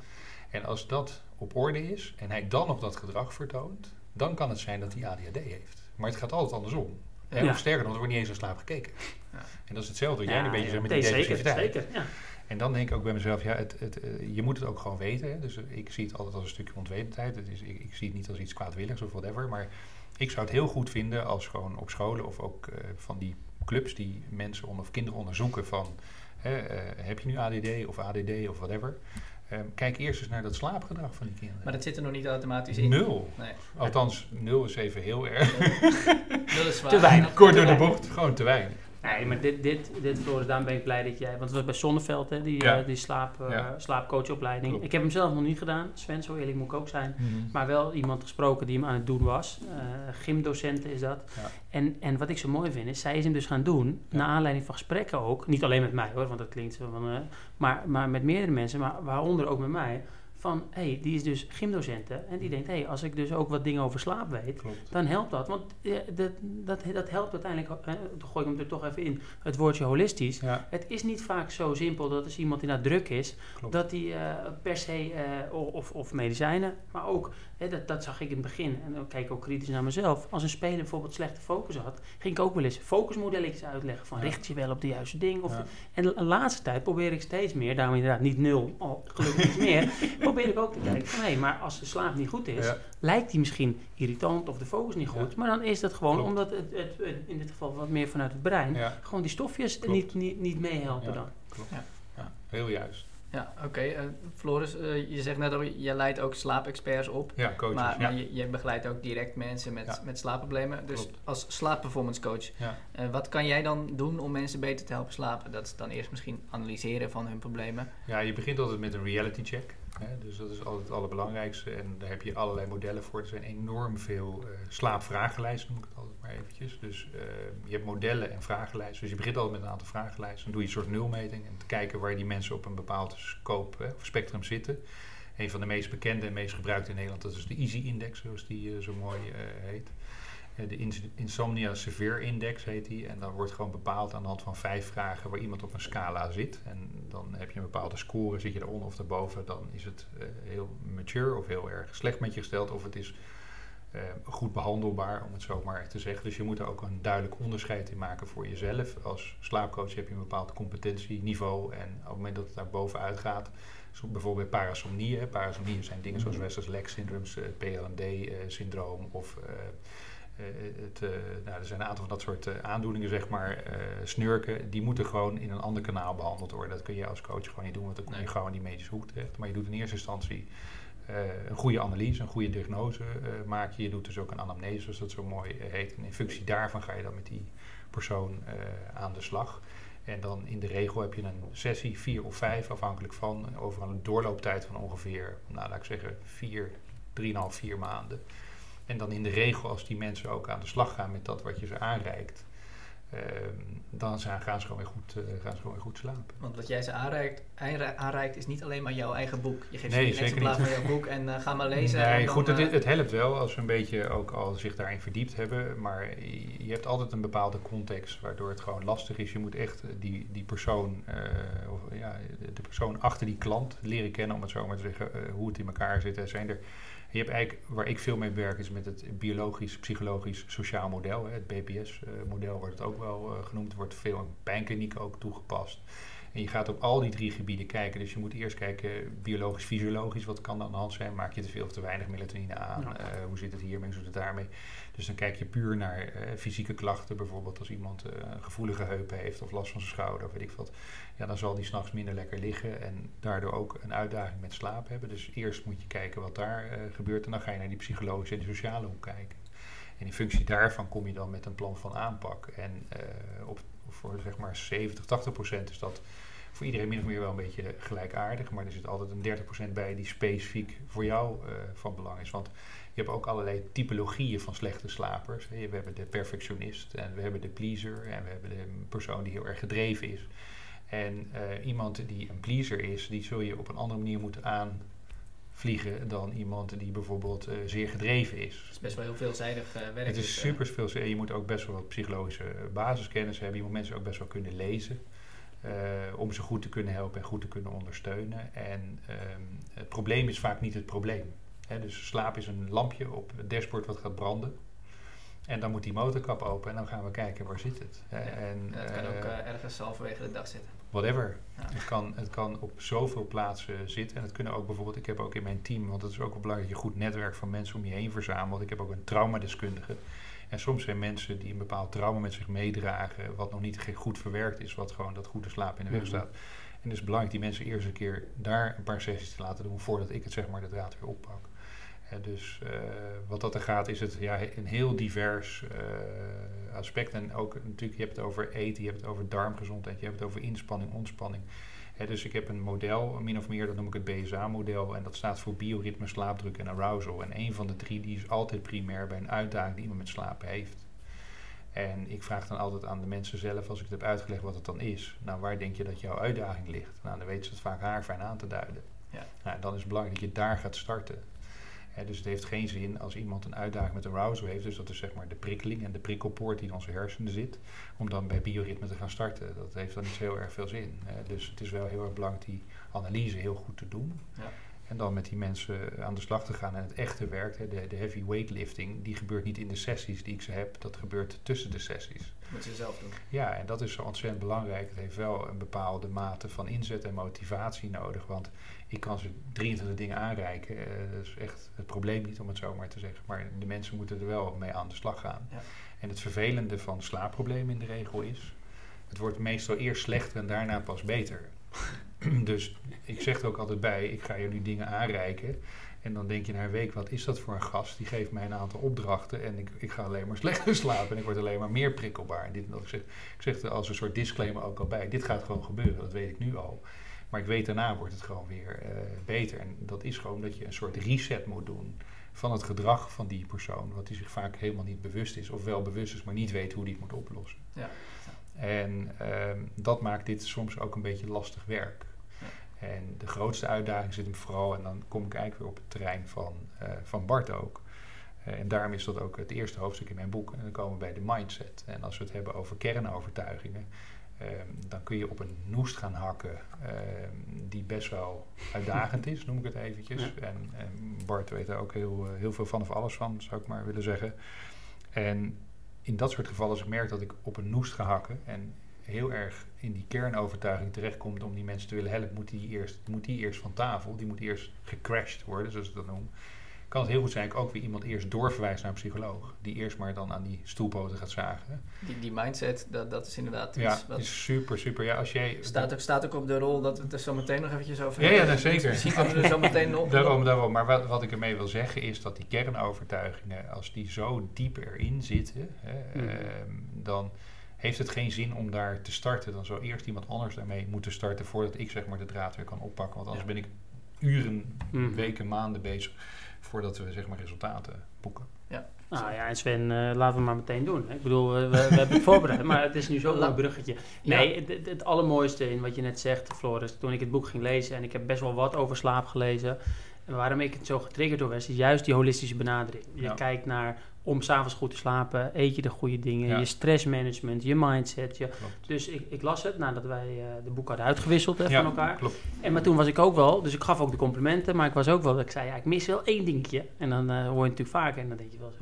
En als dat op orde is en hij dan nog dat gedrag vertoont, dan kan het zijn dat hij ADHD heeft. Maar het gaat altijd andersom. Ja. Of sterker nog, er wordt niet eens naar slaap gekeken. Ja. En dat is hetzelfde wat jij Ja, een beetje zegt met die depressiviteit. zeker, ja. En dan denk ik ook bij mezelf, ja, het, het, eh, je moet het ook gewoon weten. Hè? Dus eh, ik zie het altijd als een stukje onwetendheid. Het is, ik, ik zie het niet als iets kwaadwilligs of whatever. Maar ik zou het heel goed vinden als gewoon op scholen of ook eh, van die clubs die mensen onder, of kinderen onderzoeken van... hè, heb je nu ADD of ADD of whatever? Eh, kijk eerst eens naar dat slaapgedrag van die kinderen. Maar dat zit er nog niet automatisch in. Nul. Nee. Althans, nul is even heel erg. Is zwaar. Te weinig. Kort door de bocht, gewoon te weinig. Nee, maar dit, dit, dit Floris, daarom ben ik blij dat jij... Want het was bij Zonneveld, hè, die, Ja. eh, die slaap, eh, Ja. slaapcoachopleiding. Klopt. Ik heb hem zelf nog niet gedaan. Sven, zo eerlijk moet ik ook zijn. Maar wel iemand gesproken die hem aan het doen was. Eh gymdocenten is dat. Ja. En, en wat ik zo mooi vind, is zij is hem dus gaan doen. Ja. Naar aanleiding van gesprekken ook. Niet alleen met mij hoor, want dat klinkt zo van... maar, maar met meerdere mensen, maar waaronder ook met mij. Van, hé, hey, die is dus gymdocente. En die denkt, hé, hey, als ik dus ook wat dingen over slaap weet... Klopt. dan helpt dat. Want dat, dat, dat helpt uiteindelijk... eh, dan gooi ik hem er toch even in. Het woordje holistisch. Ja, Het is niet vaak zo simpel dat als iemand die naar druk is, Klopt. dat hij eh, per se, eh, of, of medicijnen, maar ook, dat, dat zag ik in het begin, en dan kijk ik ook kritisch naar mezelf. Als een speler bijvoorbeeld slechte focus had, ging ik ook wel eens focusmodelletjes uitleggen van Ja. richt je wel op de juiste ding. Of Ja. En de laatste tijd probeer ik steeds meer, daarom inderdaad niet nul, al gelukkig iets meer, probeer ik ook te kijken van hé, maar als de slaap niet goed is, Ja. lijkt die misschien irritant of de focus niet goed, Ja. maar dan is dat gewoon Klopt. omdat het, het, het in dit geval wat meer vanuit het brein, Ja, gewoon die stofjes Klopt. niet, niet, niet meehelpen Ja. dan. klopt. Ja. Ja, heel juist. Ja, oké. eh, Floris, eh, je zegt net al, je leidt ook slaapexperts op. Ja, coaches. Maar, ja. maar je, je begeleidt ook direct mensen met, Ja. met slaapproblemen. Dus Klopt. als slaapperformance coach, Ja. eh, wat kan jij dan doen om mensen beter te helpen slapen? Dat is dan eerst misschien analyseren van hun problemen. ja, je begint altijd met een reality check. Hè? Dus dat is altijd het allerbelangrijkste. En daar heb je allerlei modellen voor. Er zijn enorm veel eh slaapvragenlijsten, noem ik het altijd maar eventjes. Dus eh, je hebt modellen en vragenlijsten. Dus je begint altijd met een aantal vragenlijsten. Dan doe je een soort nulmeting. En te kijken waar die mensen op een bepaald scope of spectrum zitten. Een van de meest bekende en meest gebruikte in Nederland, dat is de Easy Index, zoals die eh, zo mooi heet. Eh, de Ins- Insomnia Severe Index heet die. En dan wordt gewoon bepaald aan de hand van vijf vragen waar iemand op een scala zit. En dan heb je een bepaalde score. Zit je eronder of daarboven, dan is het eh, heel mature of heel erg slecht met je gesteld. Of het is uh, goed behandelbaar, om het zo maar te zeggen. Dus je moet er ook een duidelijk onderscheid in maken voor jezelf. Als slaapcoach heb je een bepaald competentieniveau en op het moment dat het daar bovenuit gaat, bijvoorbeeld bij parasomnieën. Parasomnieën zijn dingen zoals Restless Leg syndromes, het PLMD-syndroom of het, nou, er zijn een aantal van dat soort aandoeningen, zeg maar, snurken, die moeten gewoon in een ander kanaal behandeld worden. Dat kun je als coach gewoon niet doen, want dan kom je gewoon in die medische hoek terecht. Maar je doet in eerste instantie een goede analyse, een goede diagnose maak je. Je doet dus ook een anamnese, zoals dat zo mooi heet. En in functie daarvan ga je dan met die persoon aan de slag. En dan in de regel heb je een sessie, vier of vijf, afhankelijk van, over een doorlooptijd van ongeveer, nou laat ik zeggen, vier, drieënhalf, vier maanden. En dan in de regel, als die mensen ook aan de slag gaan met dat wat je ze aanreikt, uh, dan zijn, gaan, ze gewoon weer goed, uh, gaan ze gewoon weer goed slapen. Want wat jij ze aanreikt, aanreikt is niet alleen maar jouw eigen boek. Je geeft nee, ze een exemplaar van jouw boek en uh, ga maar lezen. Nee, dan, goed, het, het, helpt wel als ze een beetje ook al zich daarin verdiept hebben. Maar je, je hebt altijd een bepaalde context waardoor het gewoon lastig is. Je moet echt die, die persoon, of, ja, de persoon achter die klant leren kennen, om het zo maar te zeggen, hoe het in elkaar zit. Er zijn er je hebt eigenlijk, waar ik veel mee werk, is met het biologisch, psychologisch, sociaal model. Hè. Het BPS-model wordt het ook wel uh, genoemd. wordt veel in pijnklinieken ook toegepast. En je gaat op al die drie gebieden kijken. Dus je moet eerst kijken, biologisch, fysiologisch, wat kan er aan de hand zijn? Maak je te veel of te weinig melatonine aan? Ja. Uh, hoe zit het hiermee, hoe zit het daarmee? Dus dan kijk je puur naar uh, fysieke klachten. Bijvoorbeeld als iemand uh, een gevoelige heup heeft of last van zijn schouder of weet ik wat. Ja, dan zal die s'nachts minder lekker liggen en daardoor ook een uitdaging met slaap hebben. Dus eerst moet je kijken wat daar gebeurt en dan ga je naar die psychologische en die sociale hoek kijken. En in functie daarvan kom je dan met een plan van aanpak. En op, voor zeg maar 70, 80 procent is dat voor iedereen min of meer wel een beetje gelijkaardig. Maar er zit altijd een 30% bij die specifiek voor jou uh, van belang is. Want je hebt ook allerlei typologieën van slechte slapers. We hebben de perfectionist en we hebben de pleaser en we hebben de persoon die heel erg gedreven is. En uh, iemand die een pleaser is, die zul je op een andere manier moeten aanvliegen dan iemand die bijvoorbeeld uh, zeer gedreven is. Het is best wel heel veelzijdig uh, werk. Het is dus, super veelzijdig. Je moet ook best wel wat psychologische basiskennis hebben. Je moet mensen ook best wel kunnen lezen. Uh, om ze goed te kunnen helpen en goed te kunnen ondersteunen. En um, het probleem is vaak niet het probleem. Hè, dus slaap is een lampje op het dashboard wat gaat branden. En dan moet die motorkap open en dan gaan we kijken waar zit het. Ja, en, het kan ook ergens halverwege de dag zitten. Whatever. Ja. Het, kan, het kan op zoveel plaatsen zitten. En het kunnen ook bijvoorbeeld, ik heb ook in mijn team, want het is ook wel belangrijk dat je een goed netwerk van mensen om je heen verzamelt. Ik heb ook een traumadeskundige. En soms zijn mensen die een bepaald trauma met zich meedragen, wat nog niet goed verwerkt is, wat gewoon dat goede slaap in de weg staat. Mm -hmm. En het is belangrijk die mensen eerst een keer daar een paar sessies te laten doen voordat ik het zeg maar de draad weer oppak. Dus uh, wat dat er gaat, is het ja, een heel divers uh, aspect. En ook natuurlijk, je hebt het over eten, je hebt het over darmgezondheid, je hebt het over inspanning, ontspanning. He, dus ik heb een model, min of meer, dat noem ik het BSA-model. En dat staat voor bioritme, slaapdruk en arousal. En een van de drie die is altijd primair bij een uitdaging die iemand met slapen heeft. En ik vraag dan altijd aan de mensen zelf, als ik het heb uitgelegd wat het dan is. Nou, waar denk je dat jouw uitdaging ligt? Nou, dan weten ze het vaak haarfijn aan te duiden. Ja. Nou, dan is het belangrijk dat je daar gaat starten. He, dus het heeft geen zin als iemand een uitdaging met arousal heeft, dus dat is zeg maar de prikkeling en de prikkelpoort die in onze hersenen zit, om dan bij bioritme te gaan starten. Dat heeft dan niet zo heel erg veel zin. He, dus het is wel heel erg belangrijk die analyse heel goed te doen. Ja. En dan met die mensen aan de slag te gaan en het echte werk, de, de heavy weightlifting, die gebeurt niet in de sessies die ik ze heb, dat gebeurt tussen de sessies. Moet je zelf doen. Ja, en dat is zo ontzettend belangrijk. Het heeft wel een bepaalde mate van inzet en motivatie nodig, want ik kan ze 23 dingen aanreiken. Uh, dat is echt het probleem niet, om het zo maar te zeggen. Maar de mensen moeten er wel mee aan de slag gaan. Ja. En het vervelende van slaapproblemen in de regel is... het wordt meestal eerst slechter en daarna pas beter. dus ik zeg er ook altijd bij, ik ga je nu dingen aanreiken... En dan denk je na een week, wat is dat voor een gast? Die geeft mij een aantal opdrachten en ik, ik ga alleen maar slechter slapen. En ik word alleen maar meer prikkelbaar. En dit en dat. Ik zeg, ik zeg er als een soort disclaimer ook al bij. Dit gaat gewoon gebeuren, dat weet ik nu al. Maar ik weet daarna wordt het gewoon weer uh, beter. En dat is gewoon dat je een soort reset moet doen van het gedrag van die persoon. Wat die zich vaak helemaal niet bewust is. Of wel bewust is, maar niet weet hoe die het moet oplossen. Ja. En uh, dat maakt dit soms ook een beetje lastig werk. En de grootste uitdaging zit hem vooral, en dan kom ik eigenlijk weer op het terrein van, uh, van Bart ook. Uh, en daarom is dat ook het eerste hoofdstuk in mijn boek. En dan komen we bij de mindset. En als we het hebben over kernovertuigingen, Ehm, dan kun je op een noest gaan hakken ehm, die best wel uitdagend is, noem ik het eventjes. Ja. En, en Bart weet daar ook heel, eh, heel veel van of alles van, zou ik maar willen zeggen. En in dat soort gevallen, als ik merk dat ik op een noest ga hakken en heel erg in die kernovertuiging terechtkomt om die mensen te willen helpen, moet die eerst, moet die eerst van tafel, die moet eerst gecrashed worden, zoals ik dat noem. Kan het heel goed zijn dat ik ook weer iemand eerst doorverwijs naar een psycholoog, die eerst maar dan aan die stoelpoten gaat zagen. Die, die mindset, dat, dat is inderdaad Ja, iets wat... is super, super. Ja, als jij... Staat ook, staat ook op de rol dat we het er zo meteen nog eventjes over Ja, ja, hebben. nee, zeker. Misschien komen we er zo meteen nog Daarom, daarom. Maar wat, wat ik ermee wil zeggen is dat die kernovertuigingen, als die zo diep erin zitten, hè, Mhm. ehm, dan heeft het geen zin om daar te starten. Dan zou eerst iemand anders daarmee moeten starten voordat ik zeg maar de draad weer kan oppakken. Want anders Ja. ben ik uren, Mhm. weken, maanden bezig voordat we zeg maar resultaten boeken. Nou ja, en Sven, eh, laten we maar meteen doen. Ik bedoel, we, we hebben het voorbereid, maar het is nu zo'n La- mooi bruggetje. Nee, het, het, het allermooiste in wat je net zegt, Floris, toen ik het boek ging lezen, en ik heb best wel wat over slaap gelezen, en waarom ik het zo getriggerd door was, is juist die holistische benadering. Je Ja. kijkt naar, om s'avonds goed te slapen, eet je de goede dingen, Ja. je stressmanagement, je mindset. Je, Klopt. dus ik, ik las het nadat wij eh, de boek hadden uitgewisseld hè, Ja, van elkaar. klopt. En maar toen was ik ook wel, dus ik gaf ook de complimenten, maar ik was ook wel, dat ik zei, ja, ik mis wel één dingetje. En dan eh, hoor je het natuurlijk vaker en dan denk je wel.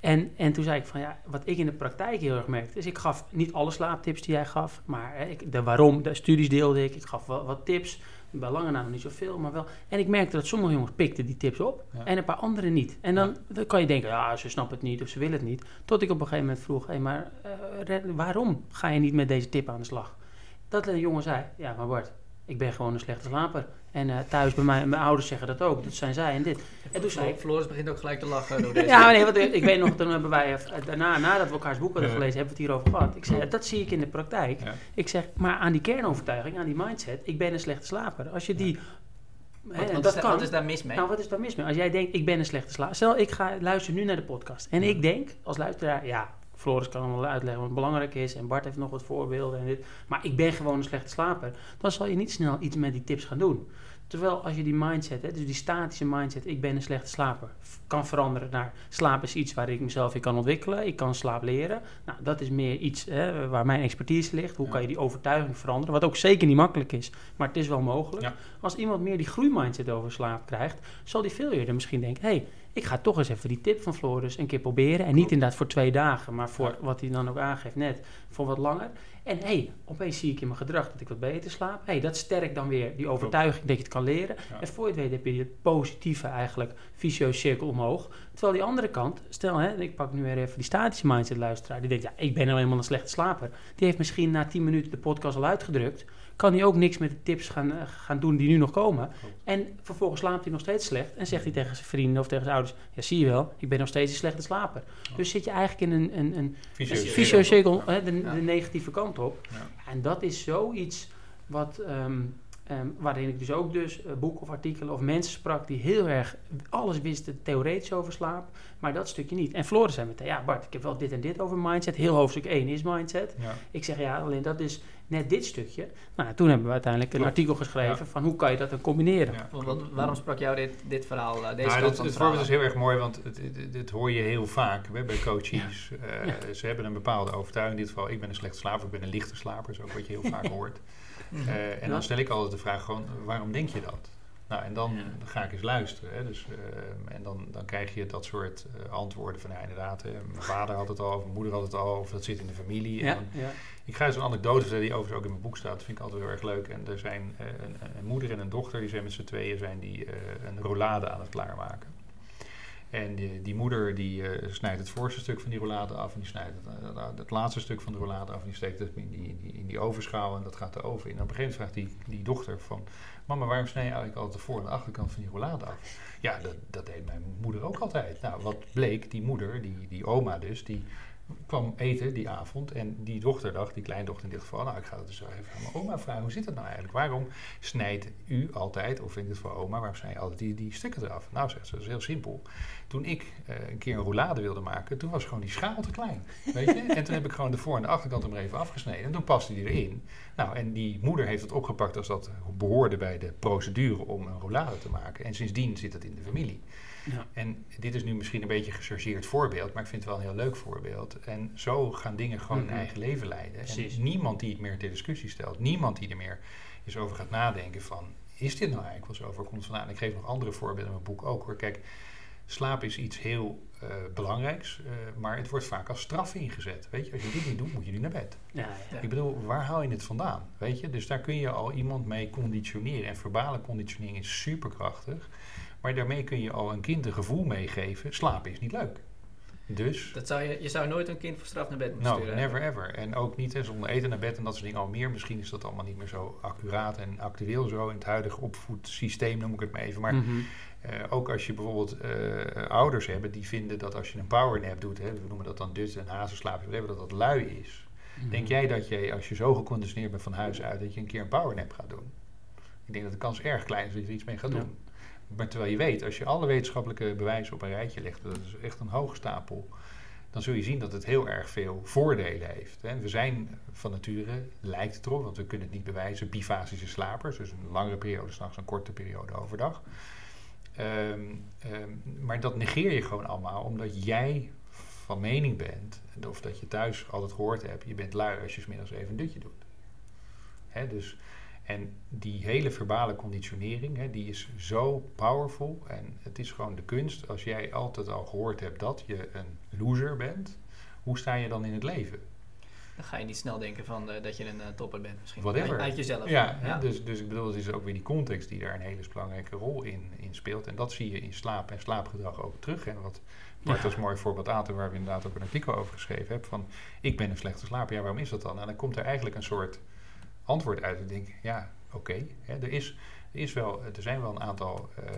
En, en toen zei ik van, ja, wat ik in de praktijk heel erg merkte, is ik gaf niet alle slaaptips die jij gaf, maar hè, ik, de waarom, de studies deelde ik, ik gaf wel wat tips, bij lange na nog niet zoveel, maar wel. En ik merkte dat sommige jongens pikten die tips op Ja. en een paar anderen niet. En dan, dan kan je denken, ja, ze snappen het niet of ze willen het niet. Tot ik op een gegeven moment vroeg, hé, maar eh, waarom ga je niet met deze tip aan de slag? Dat de jongen zei, ja, maar Bart, ik ben gewoon een slechte slaper. En eh, thuis bij mij, mijn ouders zeggen dat ook, dat zijn zij en dit. En toen zei ik, Floris begint ook gelijk te lachen door deze. ja, maar nee, want ik ik weet nog, toen hebben wij, eh, daarna, nadat we elkaars boek hadden Ja. gelezen, hebben we het hierover gehad. Ik zei, dat zie ik in de praktijk. Ja. Ik zeg, maar aan die kernovertuiging, aan die mindset, ik ben een slechte slaper. Als je die, hè, Wat, dat is, daar- kan. wat is daar mis mee? Nou, wat is daar mis mee? Als jij denkt, ik ben een slechte slaper. Stel, ik ga luisteren nu naar de podcast. En Ja. ik denk, als luisteraar, ja, Floris kan allemaal uitleggen wat belangrijk is. En Bart heeft nog wat voorbeelden en dit. Maar ik ben gewoon een slechte slaper. Dan zal je niet snel iets met die tips gaan doen. Terwijl als je die mindset, hè, dus die statische mindset, ik ben een slechte slaper, kan veranderen naar slaap is iets waar ik mezelf in kan ontwikkelen. Ik kan slaap leren. Nou, dat is meer iets hè, waar mijn expertise ligt. Hoe Ja. kan je die overtuiging veranderen? Wat ook zeker niet makkelijk is, maar het is wel mogelijk. Ja. Als iemand meer die groeimindset over slaap krijgt, zal die veel eerder misschien denken: hé, hey, ik ga toch eens even die tip van Floris een keer proberen. En niet inderdaad voor twee dagen, maar voor wat hij dan ook aangeeft, net voor wat langer. En hé, hey, opeens zie ik in mijn gedrag dat ik wat beter slaap. Hé, hey, dat sterkt dan weer die overtuiging dat je het kan leren. Ja. En voor je het weet heb je het positieve eigenlijk vicieuze cirkel omhoog. Terwijl die andere kant, stel hè, ik pak nu weer even die statische mindset luisteraar. Die denkt, ja, ik ben nou eenmaal een slechte slaper. Die heeft misschien na 10 minuten de podcast al uitgedrukt. Kan hij ook niks met de tips gaan, eh, gaan doen die nu nog komen. En vervolgens slaapt hij nog steeds slecht. En zegt hij tegen zijn vrienden of tegen zijn ouders... Ja, zie je wel, ik ben nog steeds een slechte slaper. Dus zit je eigenlijk in een, een, een Vicieuze cirkel, de, de negatieve kant op. Ja. En dat is zoiets wat, ehm, waarin ik dus ook dus eh, boeken of artikelen of mensen sprak die heel erg alles wisten theoretisch over slaap, maar dat stukje niet. En Floris zei meteen, ja Bart, ik heb wel dit en dit over mindset. Heel hoofdstuk 1 is mindset. Ja. Ik zeg, ja, alleen dat is net dit stukje. Nou, toen hebben we uiteindelijk een Klopt. artikel geschreven van hoe kan je dat dan combineren. Ja. Want wat- waarom sprak jou dit, dit verhaal, eh, deze Nou, kant dit, van het het voorbeeld is heel erg mooi, want het, het- dit hoor je heel vaak hè, bij coaches. Eh, Ja. Ze hebben een bepaalde overtuiging. In dit geval, ik ben een slechte slaper, ik ben een lichte slaper. Is ook wat je heel vaak hoort. Mhm. Eh, en dan stel ik altijd de vraag gewoon, waarom denk je dat? Nou, en dan Ja. ga ik eens luisteren. Hè. Dus, eh, en dan, dan krijg je dat soort eh, antwoorden van, ja, inderdaad, hè, mijn vader had het al, of mijn moeder had het al, of dat zit in de familie. En Ja, dan- ja. ik ga eens een anekdote vertellen die overigens ook in mijn boek staat. Dat vind ik altijd heel erg leuk. En er zijn eh, een, een moeder en een dochter, die zijn met z'n tweeën zijn die, een rollade aan het klaarmaken. En die, die moeder die eh, snijdt het voorste stuk van die rollade af en die snijdt het, eh, het laatste stuk van de rollade af en die steekt het in die, die, die en dat gaat de oven in. En op een gegeven moment vraagt die, die dochter van, mama waarom snij je eigenlijk altijd de voor- en de achterkant van die rollade af? Ja, dat, dat deed mijn moeder ook altijd. Nou, wat bleek, die moeder, die, die oma dus, die kwam eten die avond en die dochter dacht, die kleindochter in dit geval, nou ik ga het dus even aan mijn oma vragen, hoe zit het nou eigenlijk? Waarom snijdt u altijd, of in dit geval oma, waarom snij je altijd die, die stukken eraf? Nou zegt ze, dat is heel simpel. Toen ik eh, een keer een roulade wilde maken, toen was gewoon die schaal te klein, weet je? En toen heb ik gewoon de voor- en de achterkant er maar even afgesneden en toen paste die erin. Nou, en die moeder heeft het opgepakt als dat behoorde bij de procedure om een roulade te maken en sindsdien zit het in de familie. Ja. En dit is nu misschien een beetje een gechargeerd voorbeeld, maar ik vind het wel een heel leuk voorbeeld. En zo gaan dingen gewoon Mhm. hun eigen leven leiden. Precies. En niemand die het meer ter discussie stelt, niemand die er meer eens over gaat nadenken van, is dit nou eigenlijk wel zo? Waar komt het vandaan? Ik geef nog andere voorbeelden in mijn boek ook hoor. Kijk, slaap is iets heel eh, belangrijks, eh, maar het wordt vaak als straf ingezet. Weet je, als je dit niet doet, moet je nu naar bed. Ja, ja. Ik bedoel, waar haal je het vandaan? Weet je, dus daar kun je al iemand mee conditioneren. En verbale conditionering is superkrachtig. Maar daarmee kun je al een kind een gevoel meegeven: slapen is niet leuk. Dus, Dat zou je, je zou nooit een kind voor straf naar bed moeten no, sturen. never ever. En ook niet hè, zonder eten naar bed en dat soort dingen al meer. Misschien is dat allemaal niet meer zo accuraat en actueel zo in het huidige opvoedsysteem, noem ik het maar even. Maar Mhm. eh, ook als je bijvoorbeeld eh, ouders hebben die vinden dat als je een powernap doet, hè, we noemen dat dan dus een hazenslaap, whatever, dat dat lui is. Mhm. Denk jij dat je, als je zo geconditioneerd bent van huis uit, dat je een keer een powernap gaat doen? Ik denk dat de kans erg klein is dat je er iets mee gaat Ja. Maar terwijl je weet, als je alle wetenschappelijke bewijzen op een rijtje legt, dat is echt een hoge stapel, dan zul je zien dat het heel erg veel voordelen heeft. We zijn van nature, lijkt het erop, want we kunnen het niet bewijzen, bifasische slapers. Dus een langere periode s'nachts, een korte periode overdag. Ehm, ehm, maar dat negeer je gewoon allemaal, omdat jij van mening bent, of dat je thuis altijd gehoord hebt, je bent lui als je 's middags even een dutje doet. Dus, en die hele verbale conditionering, hè, die is zo powerful. En het is gewoon de kunst, als jij altijd al gehoord hebt dat je een loser bent, hoe sta je dan in het leven? Dan ga je niet snel denken van, eh, dat je een eh, topper bent misschien. Whatever. Uit, jezelf. Ja, Dus, dus ik bedoel, het is ook weer die context die daar een hele belangrijke rol in, in speelt. En dat zie je in slaap en slaapgedrag ook terug. En wat Bart Ja. als mooi voorbeeld aan, waar we inderdaad ook een artikel over geschreven hebben, van ik ben een slechte slaper. Ja, waarom is dat dan? En dan komt er eigenlijk een soort antwoord uit. Ik denk, ja, oké. hè, er, is, er, is wel, er zijn wel een aantal eh,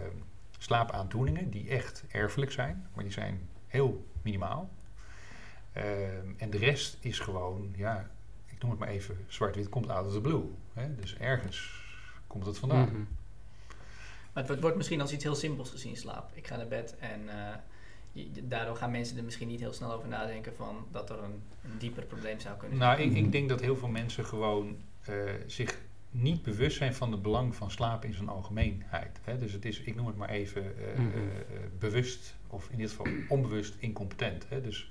slaapaandoeningen die echt erfelijk zijn, maar die zijn heel minimaal. Ehm, en de rest is gewoon, ja, ik noem het maar even zwart-wit, komt out of the blue. Hè? Dus ergens komt het vandaan. Mhm. Maar het wordt- wordt misschien als iets heel simpels gezien, slaap. Ik ga naar bed en eh, je- daardoor gaan mensen er misschien niet heel snel over nadenken van dat er een, een dieper probleem zou kunnen zijn. Nou, ik, ik denk dat heel veel mensen gewoon eh, zich niet bewust zijn van het belang van slaap in zijn algemeenheid. Hè? Dus het is, ik noem het maar even, eh, Mhm. eh, bewust, of in dit geval onbewust incompetent. Hè? Dus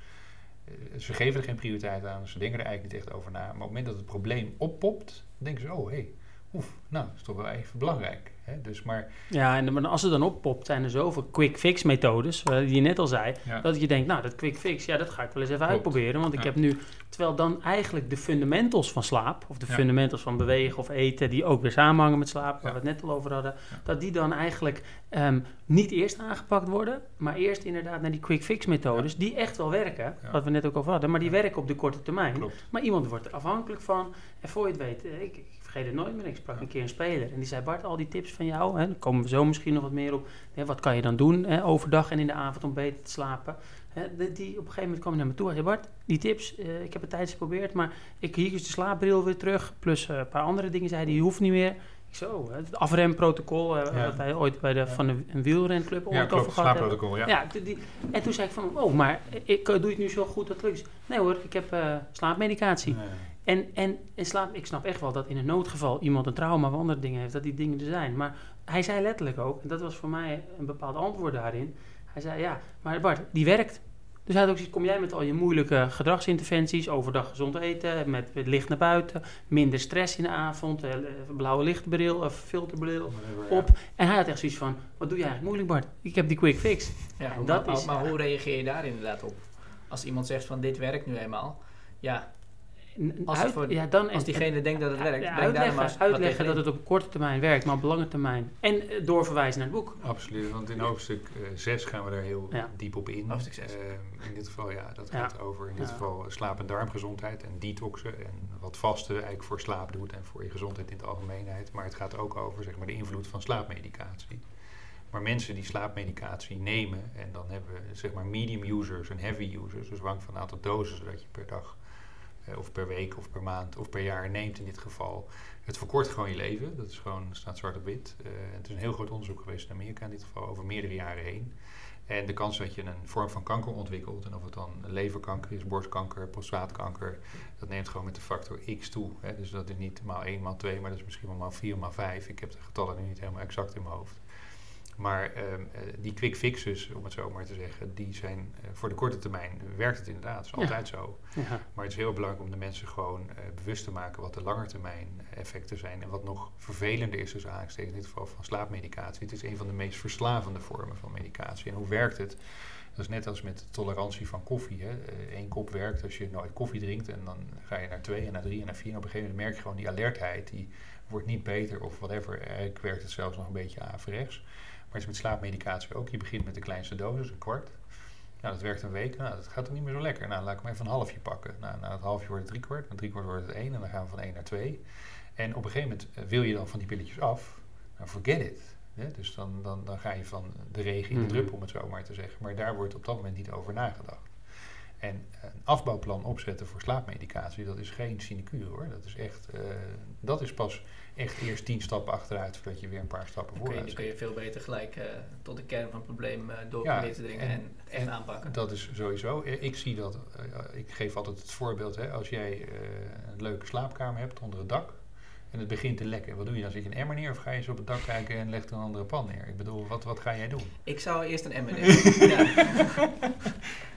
ze geven er geen prioriteit aan, ze denken er eigenlijk niet echt over na. Maar op het moment dat het probleem oppopt, denken ze, oh hé, hey, oef, nou, dat is toch wel even belangrijk. Hè? Dus maar, Ja, en als het dan oppopt, zijn er zoveel quick fix methodes, eh, die je net al zei, ja. dat je denkt, nou, dat quick fix, ja, dat ga ik wel eens even Klopt. uitproberen. Want ik heb nu, terwijl dan eigenlijk de fundamentals van slaap, of de Ja. fundamentals van bewegen of eten, die ook weer samenhangen met slaap, waar we het net al over hadden, dat die dan eigenlijk ehm, niet eerst aangepakt worden, maar eerst inderdaad naar die quick fix methodes, die echt wel werken, wat we net ook over hadden, maar die werken op de korte termijn. Klopt. Maar iemand wordt er afhankelijk van. En voor je het weet, eh, ik, ik vergeet het nooit meer. Ik sprak een keer een speler en die zei: Bart, al die tips van jou, hè, daar komen we zo misschien nog wat meer op. Hè, wat kan je dan doen hè, overdag en in de avond om beter te slapen? Hè, die, die- op een gegeven moment kwam hij naar me toe en zei: Bart, die tips, eh, ik heb het tijdens geprobeerd, maar ik, hier is de slaapbril weer terug. Plus eh, een paar andere dingen zei hij: die hoeft niet meer. Ik zo, hè, het afremprotocol, eh, Ja. wat wij ooit bij de, van de, een wielrenclub Ja, ooit over klopt, gehad slaapprotocol, ja. Ja, die- en toen zei ik van, oh, maar ik doe het nu zo goed dat lukt. Nee hoor, ik heb slaapmedicatie. Nee. En, en, en slaap, ik snap echt wel dat in een noodgeval iemand een trauma of andere dingen heeft, dat die dingen er zijn. Maar hij zei letterlijk ook, en dat was voor mij een bepaald antwoord daarin. Hij zei, ja, maar Bart, die werkt. Dus hij had ook gezegd, kom jij met al je moeilijke gedragsinterventies, overdag gezond eten, met, met licht naar buiten, minder stress in de avond, eh, blauwe lichtbril of filterbril Whatever, ja. op. En hij had echt zoiets van, wat doe je eigenlijk moeilijk Bart? Ik heb die quick fix. Ja, En dat maar, is- maar ja. hoe reageer je daar inderdaad op? Als iemand zegt van dit werkt nu eenmaal. Ja, Als het uit- voor- ja, dan, als diegene denkt dat het werkt, Ja, denk daar uitleggen, maar uitleggen dat het op korte termijn werkt, maar op lange termijn. En eh, doorverwijzen naar het boek. Absoluut, want in hoofdstuk 6 gaan we daar heel Ja. diep op in. Hoofdstuk zes. Ehm, in dit geval, ja, dat Ja. gaat over in dit Ja. geval slaap- en darmgezondheid en detoxen en wat vasten eigenlijk voor slaap doet en voor je gezondheid in de algemeenheid. Maar het gaat ook over zeg maar, de invloed van slaapmedicatie. Maar mensen die slaapmedicatie nemen, en dan hebben we zeg maar medium users en heavy users, dus afhankelijk van het aantal doses dat je per dag eh, of per week of per maand of per jaar neemt in dit geval. Het verkort gewoon je leven. Dat is gewoon, staat zwart op wit. Eh, het is een heel groot onderzoek geweest in Amerika in dit geval, over meerdere jaren heen. En de kans dat je een vorm van kanker ontwikkelt, en of het dan leverkanker is, borstkanker, prostaatkanker, dat neemt gewoon met de factor x toe. Hè. Dus dat is niet maal 1, maal 2, maar dat is misschien wel maal 4, maal 5. Ik heb de getallen nu niet helemaal exact in mijn hoofd. Maar ehm, eh, die quick fixes, om het zo maar te zeggen, die zijn eh, voor de korte termijn werkt het inderdaad. Dat is Ja. altijd zo. Ja. Maar het is heel belangrijk om de mensen gewoon eh, bewust te maken wat de langetermijn effecten zijn. En wat nog vervelender is, dus aanstekens in dit geval van slaapmedicatie. Het is een van de meest verslavende vormen van medicatie. En hoe werkt het? Dat is net als met de tolerantie van koffie. Hè. Eén kop werkt als je nooit koffie drinkt en dan ga je naar twee en naar drie en naar vier. En op een gegeven moment merk je gewoon die alertheid, die wordt niet beter of whatever. Eigenlijk werkt het zelfs nog een beetje averechts. Maar is met slaapmedicatie ook. Je begint met de kleinste dosis, een kwart. Nou, dat werkt een week. Nou, dat gaat dan niet meer zo lekker. Nou, laat ik maar even een halfje pakken. Nou, na het halfje wordt het drie kwart. Na drie kwart wordt het één. En dan gaan we van één naar twee. En op een gegeven moment eh, wil je dan van die pilletjes af. Nou, forget it. Hè? Dus dan, dan, dan ga je van de regen in de Mhm. drup, om het zo maar te zeggen. Maar daar wordt op dat moment niet over nagedacht. En een afbouwplan opzetten voor slaapmedicatie, dat is geen sinecure hoor. Dat is echt, eh, dat is pas echt eerst tien stappen achteruit voordat je weer een paar stappen vooruit dan kun je veel beter gelijk eh, tot de kern van het probleem eh, door Ja, te dringen en, en- en, echt en aanpakken. Dat is sowieso. Eh, Ik zie dat, ik geef altijd het voorbeeld, hè, als jij een leuke slaapkamer hebt onder het dak en het begint te lekken. Wat doe je dan? Zet je een emmer neer of ga je eens op het dak kijken en legt een andere pan neer? Ik bedoel, wat, wat ga jij doen? Ik zou eerst een emmer nemen. ja.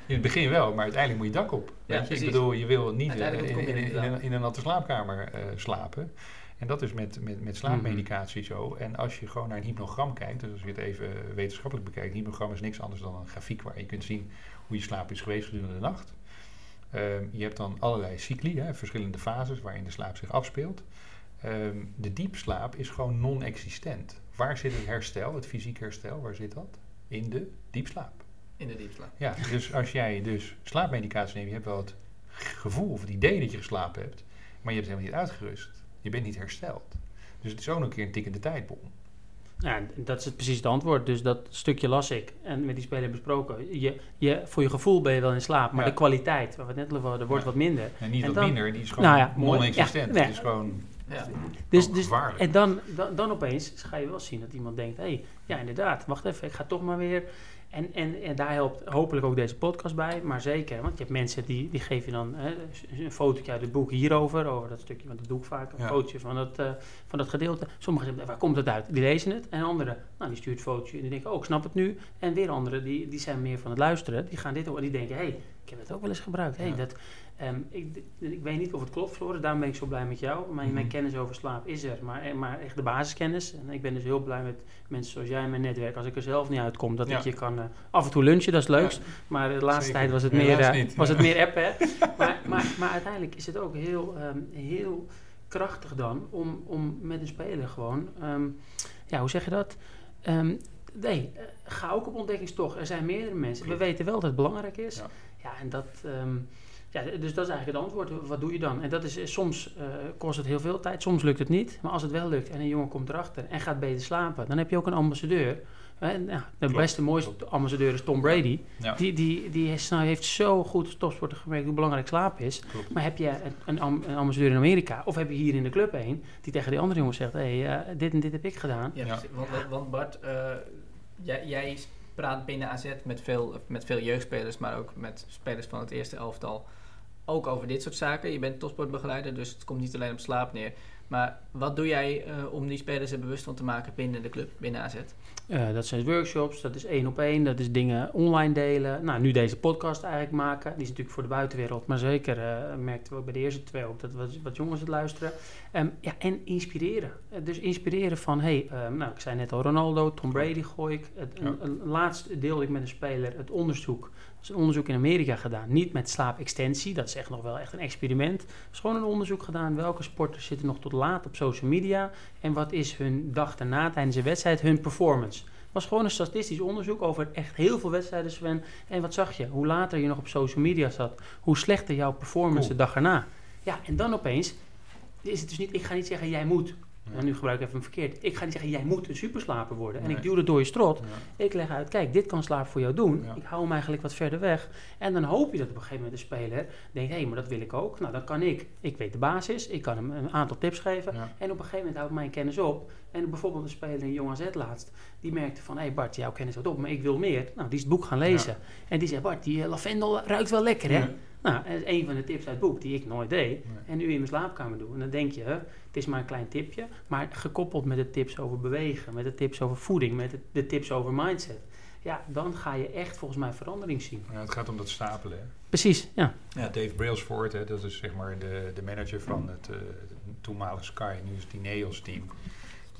In het begin wel, maar uiteindelijk moet je dak op. Ja, weet je? Ik bedoel, je wil niet in, in, een, in een natte slaapkamer slapen. En dat is met, met, met slaapmedicatie zo. En als je gewoon naar een hypnogram kijkt, dus als je het even wetenschappelijk bekijkt, een hypnogram is niks anders dan een grafiek waar je kunt zien hoe je slaap is geweest gedurende de nacht. Ehm, je hebt dan allerlei cycli, hè, verschillende fases waarin de slaap zich afspeelt. Ehm, de diepslaap is gewoon non-existent. Waar zit het herstel, het fysiek herstel, waar zit dat? In de diepslaap. In de diepslaap. Ja, dus als jij dus slaapmedicatie neemt, je hebt wel het gevoel of het idee dat je geslapen hebt, maar je hebt helemaal niet uitgerust. Je bent niet hersteld. Dus het is ook een keer een tikkende tijdbom. Ja, dat is het precies het antwoord. Dus dat stukje las ik en met die speler besproken. Je, je, voor je gevoel ben je wel in slaap, maar Ja. de kwaliteit, waar we het net over hadden, wordt Ja. wat minder. En niet En wat dan- minder, die is gewoon Nou ja, non-existent. Nee. Het is gewoon Ja. Dus, dus, gevaarlijk. en dan, dan, dan opeens ga je wel zien dat iemand denkt: hé, hey, ja, inderdaad, wacht even, ik ga toch maar weer. En, en, en daar helpt hopelijk ook deze podcast bij, maar zeker, want je hebt mensen die, die geven je dan hè, een fotootje uit het boek hierover, over dat stukje, want dat doe ik vaak, een Ja. fotootje van dat, eh, van dat gedeelte. Sommigen zeggen, waar komt het uit? Die lezen het. En anderen, nou, die stuurt een fotootje en die denken, oh, ik snap het nu. En weer anderen, die, die zijn meer van het luisteren, die gaan dit horen en die denken, hé, hey, ik heb het ook wel eens gebruikt. Hey, Ja. dat, ehm, ik, ik weet niet of het klopt, Floris, daarom ben ik zo blij met jou. Mijn, mijn Mhm. kennis over slaap is er, maar, eh, maar echt de basiskennis. En ik ben dus heel blij met mensen zoals jij in mijn netwerk. Als ik er zelf niet uitkom, dat Ja. ik je kan eh, af en toe lunchen, dat is leukst. Maar de laatste Zeker. tijd was het meer, eh, niet. was het meer appen. hè. maar, maar, maar uiteindelijk is het ook heel, ehm, heel krachtig dan om, om met een speler gewoon, ehm, ja, hoe zeg je dat? Nee, ga ook op ontdekkingstocht. Er zijn meerdere mensen. We weten wel dat het belangrijk is. Ja. Ja, en dat. Ja, dus dat is eigenlijk het antwoord. Wat doe je dan? En dat is eh, soms eh, kost het heel veel tijd, soms lukt het niet. Maar als het wel lukt en een jongen komt erachter en gaat beter slapen, dan heb je ook een ambassadeur. En, ja, de Klopt, beste, mooiste klopt. ambassadeur is Tom Brady. Ja. Die, die, die is- nou, heeft zo goed topsporter gemerkt hoe belangrijk slaap is. Klopt. Maar heb je een, een, am- een ambassadeur in Amerika, of heb je hier in de club een, die tegen die andere jongens zegt: hé, hey, eh, dit en dit heb ik gedaan. Ja. Want, want- want Bart, eh, jij, jij praat binnen AZ met veel, met veel jeugdspelers, maar ook met spelers van het eerste elftal. Ook over dit soort zaken. Je bent topsportbegeleider, dus het komt niet alleen op slaap neer. Maar wat doe jij eh, om die spelers er bewust van te maken binnen de club, binnen AZ? Eh, dat zijn workshops, dat is één op één, dat is dingen online delen. Nou, nu deze podcast eigenlijk maken. Die is natuurlijk voor de buitenwereld, maar zeker eh, merkten we ook bij de eerste twee ook dat wat, wat jongens het luisteren. Ehm, ja, en inspireren. Dus inspireren van, hey, ehm, nou, ik zei net al Ronaldo, Tom Brady gooi ik. Het, Ja. een, een- laatst deelde ik met een speler het onderzoek. Is een onderzoek in Amerika gedaan. Niet met slaapextensie, dat is echt nog wel echt een experiment. Er is gewoon een onderzoek gedaan. Welke sporters zitten nog tot laat op social media? En wat is hun dag daarna tijdens een wedstrijd, hun performance? Het was gewoon een statistisch onderzoek over echt heel veel wedstrijden, Sven. En wat zag je? Hoe later je nog op social media zat, hoe slechter jouw performance Cool. de dag erna. Ja, en dan opeens is het dus niet, ik ga niet zeggen jij moet. En nu gebruik ik even hem verkeerd. Ik ga niet zeggen jij moet een superslaper worden. En Nee. ik duw het door je strot. Ja. Ik leg uit, kijk, dit kan slaap voor jou doen. Ja. Ik hou hem eigenlijk wat verder weg. En dan hoop je dat op een gegeven moment de speler denkt, hé, maar dat wil ik ook. Nou, dan kan ik. Ik weet de basis. Ik kan hem een aantal tips geven. Ja. En op een gegeven moment houdt mijn kennis op. En bijvoorbeeld een speler in Jong AZ laatst, die merkte van, hé hey Bart, jouw kennis houdt op, maar ik wil meer. Nou, die is het boek gaan lezen. En die zei, Bart, die eh, lavendel ruikt wel lekker, hè? Nou, dat is een van de tips uit het boek die ik nooit deed. En nu in mijn slaapkamer doe. En dan denk je, het is maar een klein tipje. Maar gekoppeld met de tips over bewegen, met de tips over voeding, met de, de tips over mindset. Ja, dan ga je echt volgens mij verandering zien. Ja, het gaat om dat stapelen. Hè? Precies, ja. Ja, Dave Brailsford, hè, dat is zeg maar de, de manager van het, uh, toenmalige Sky, nu is het die Neos team.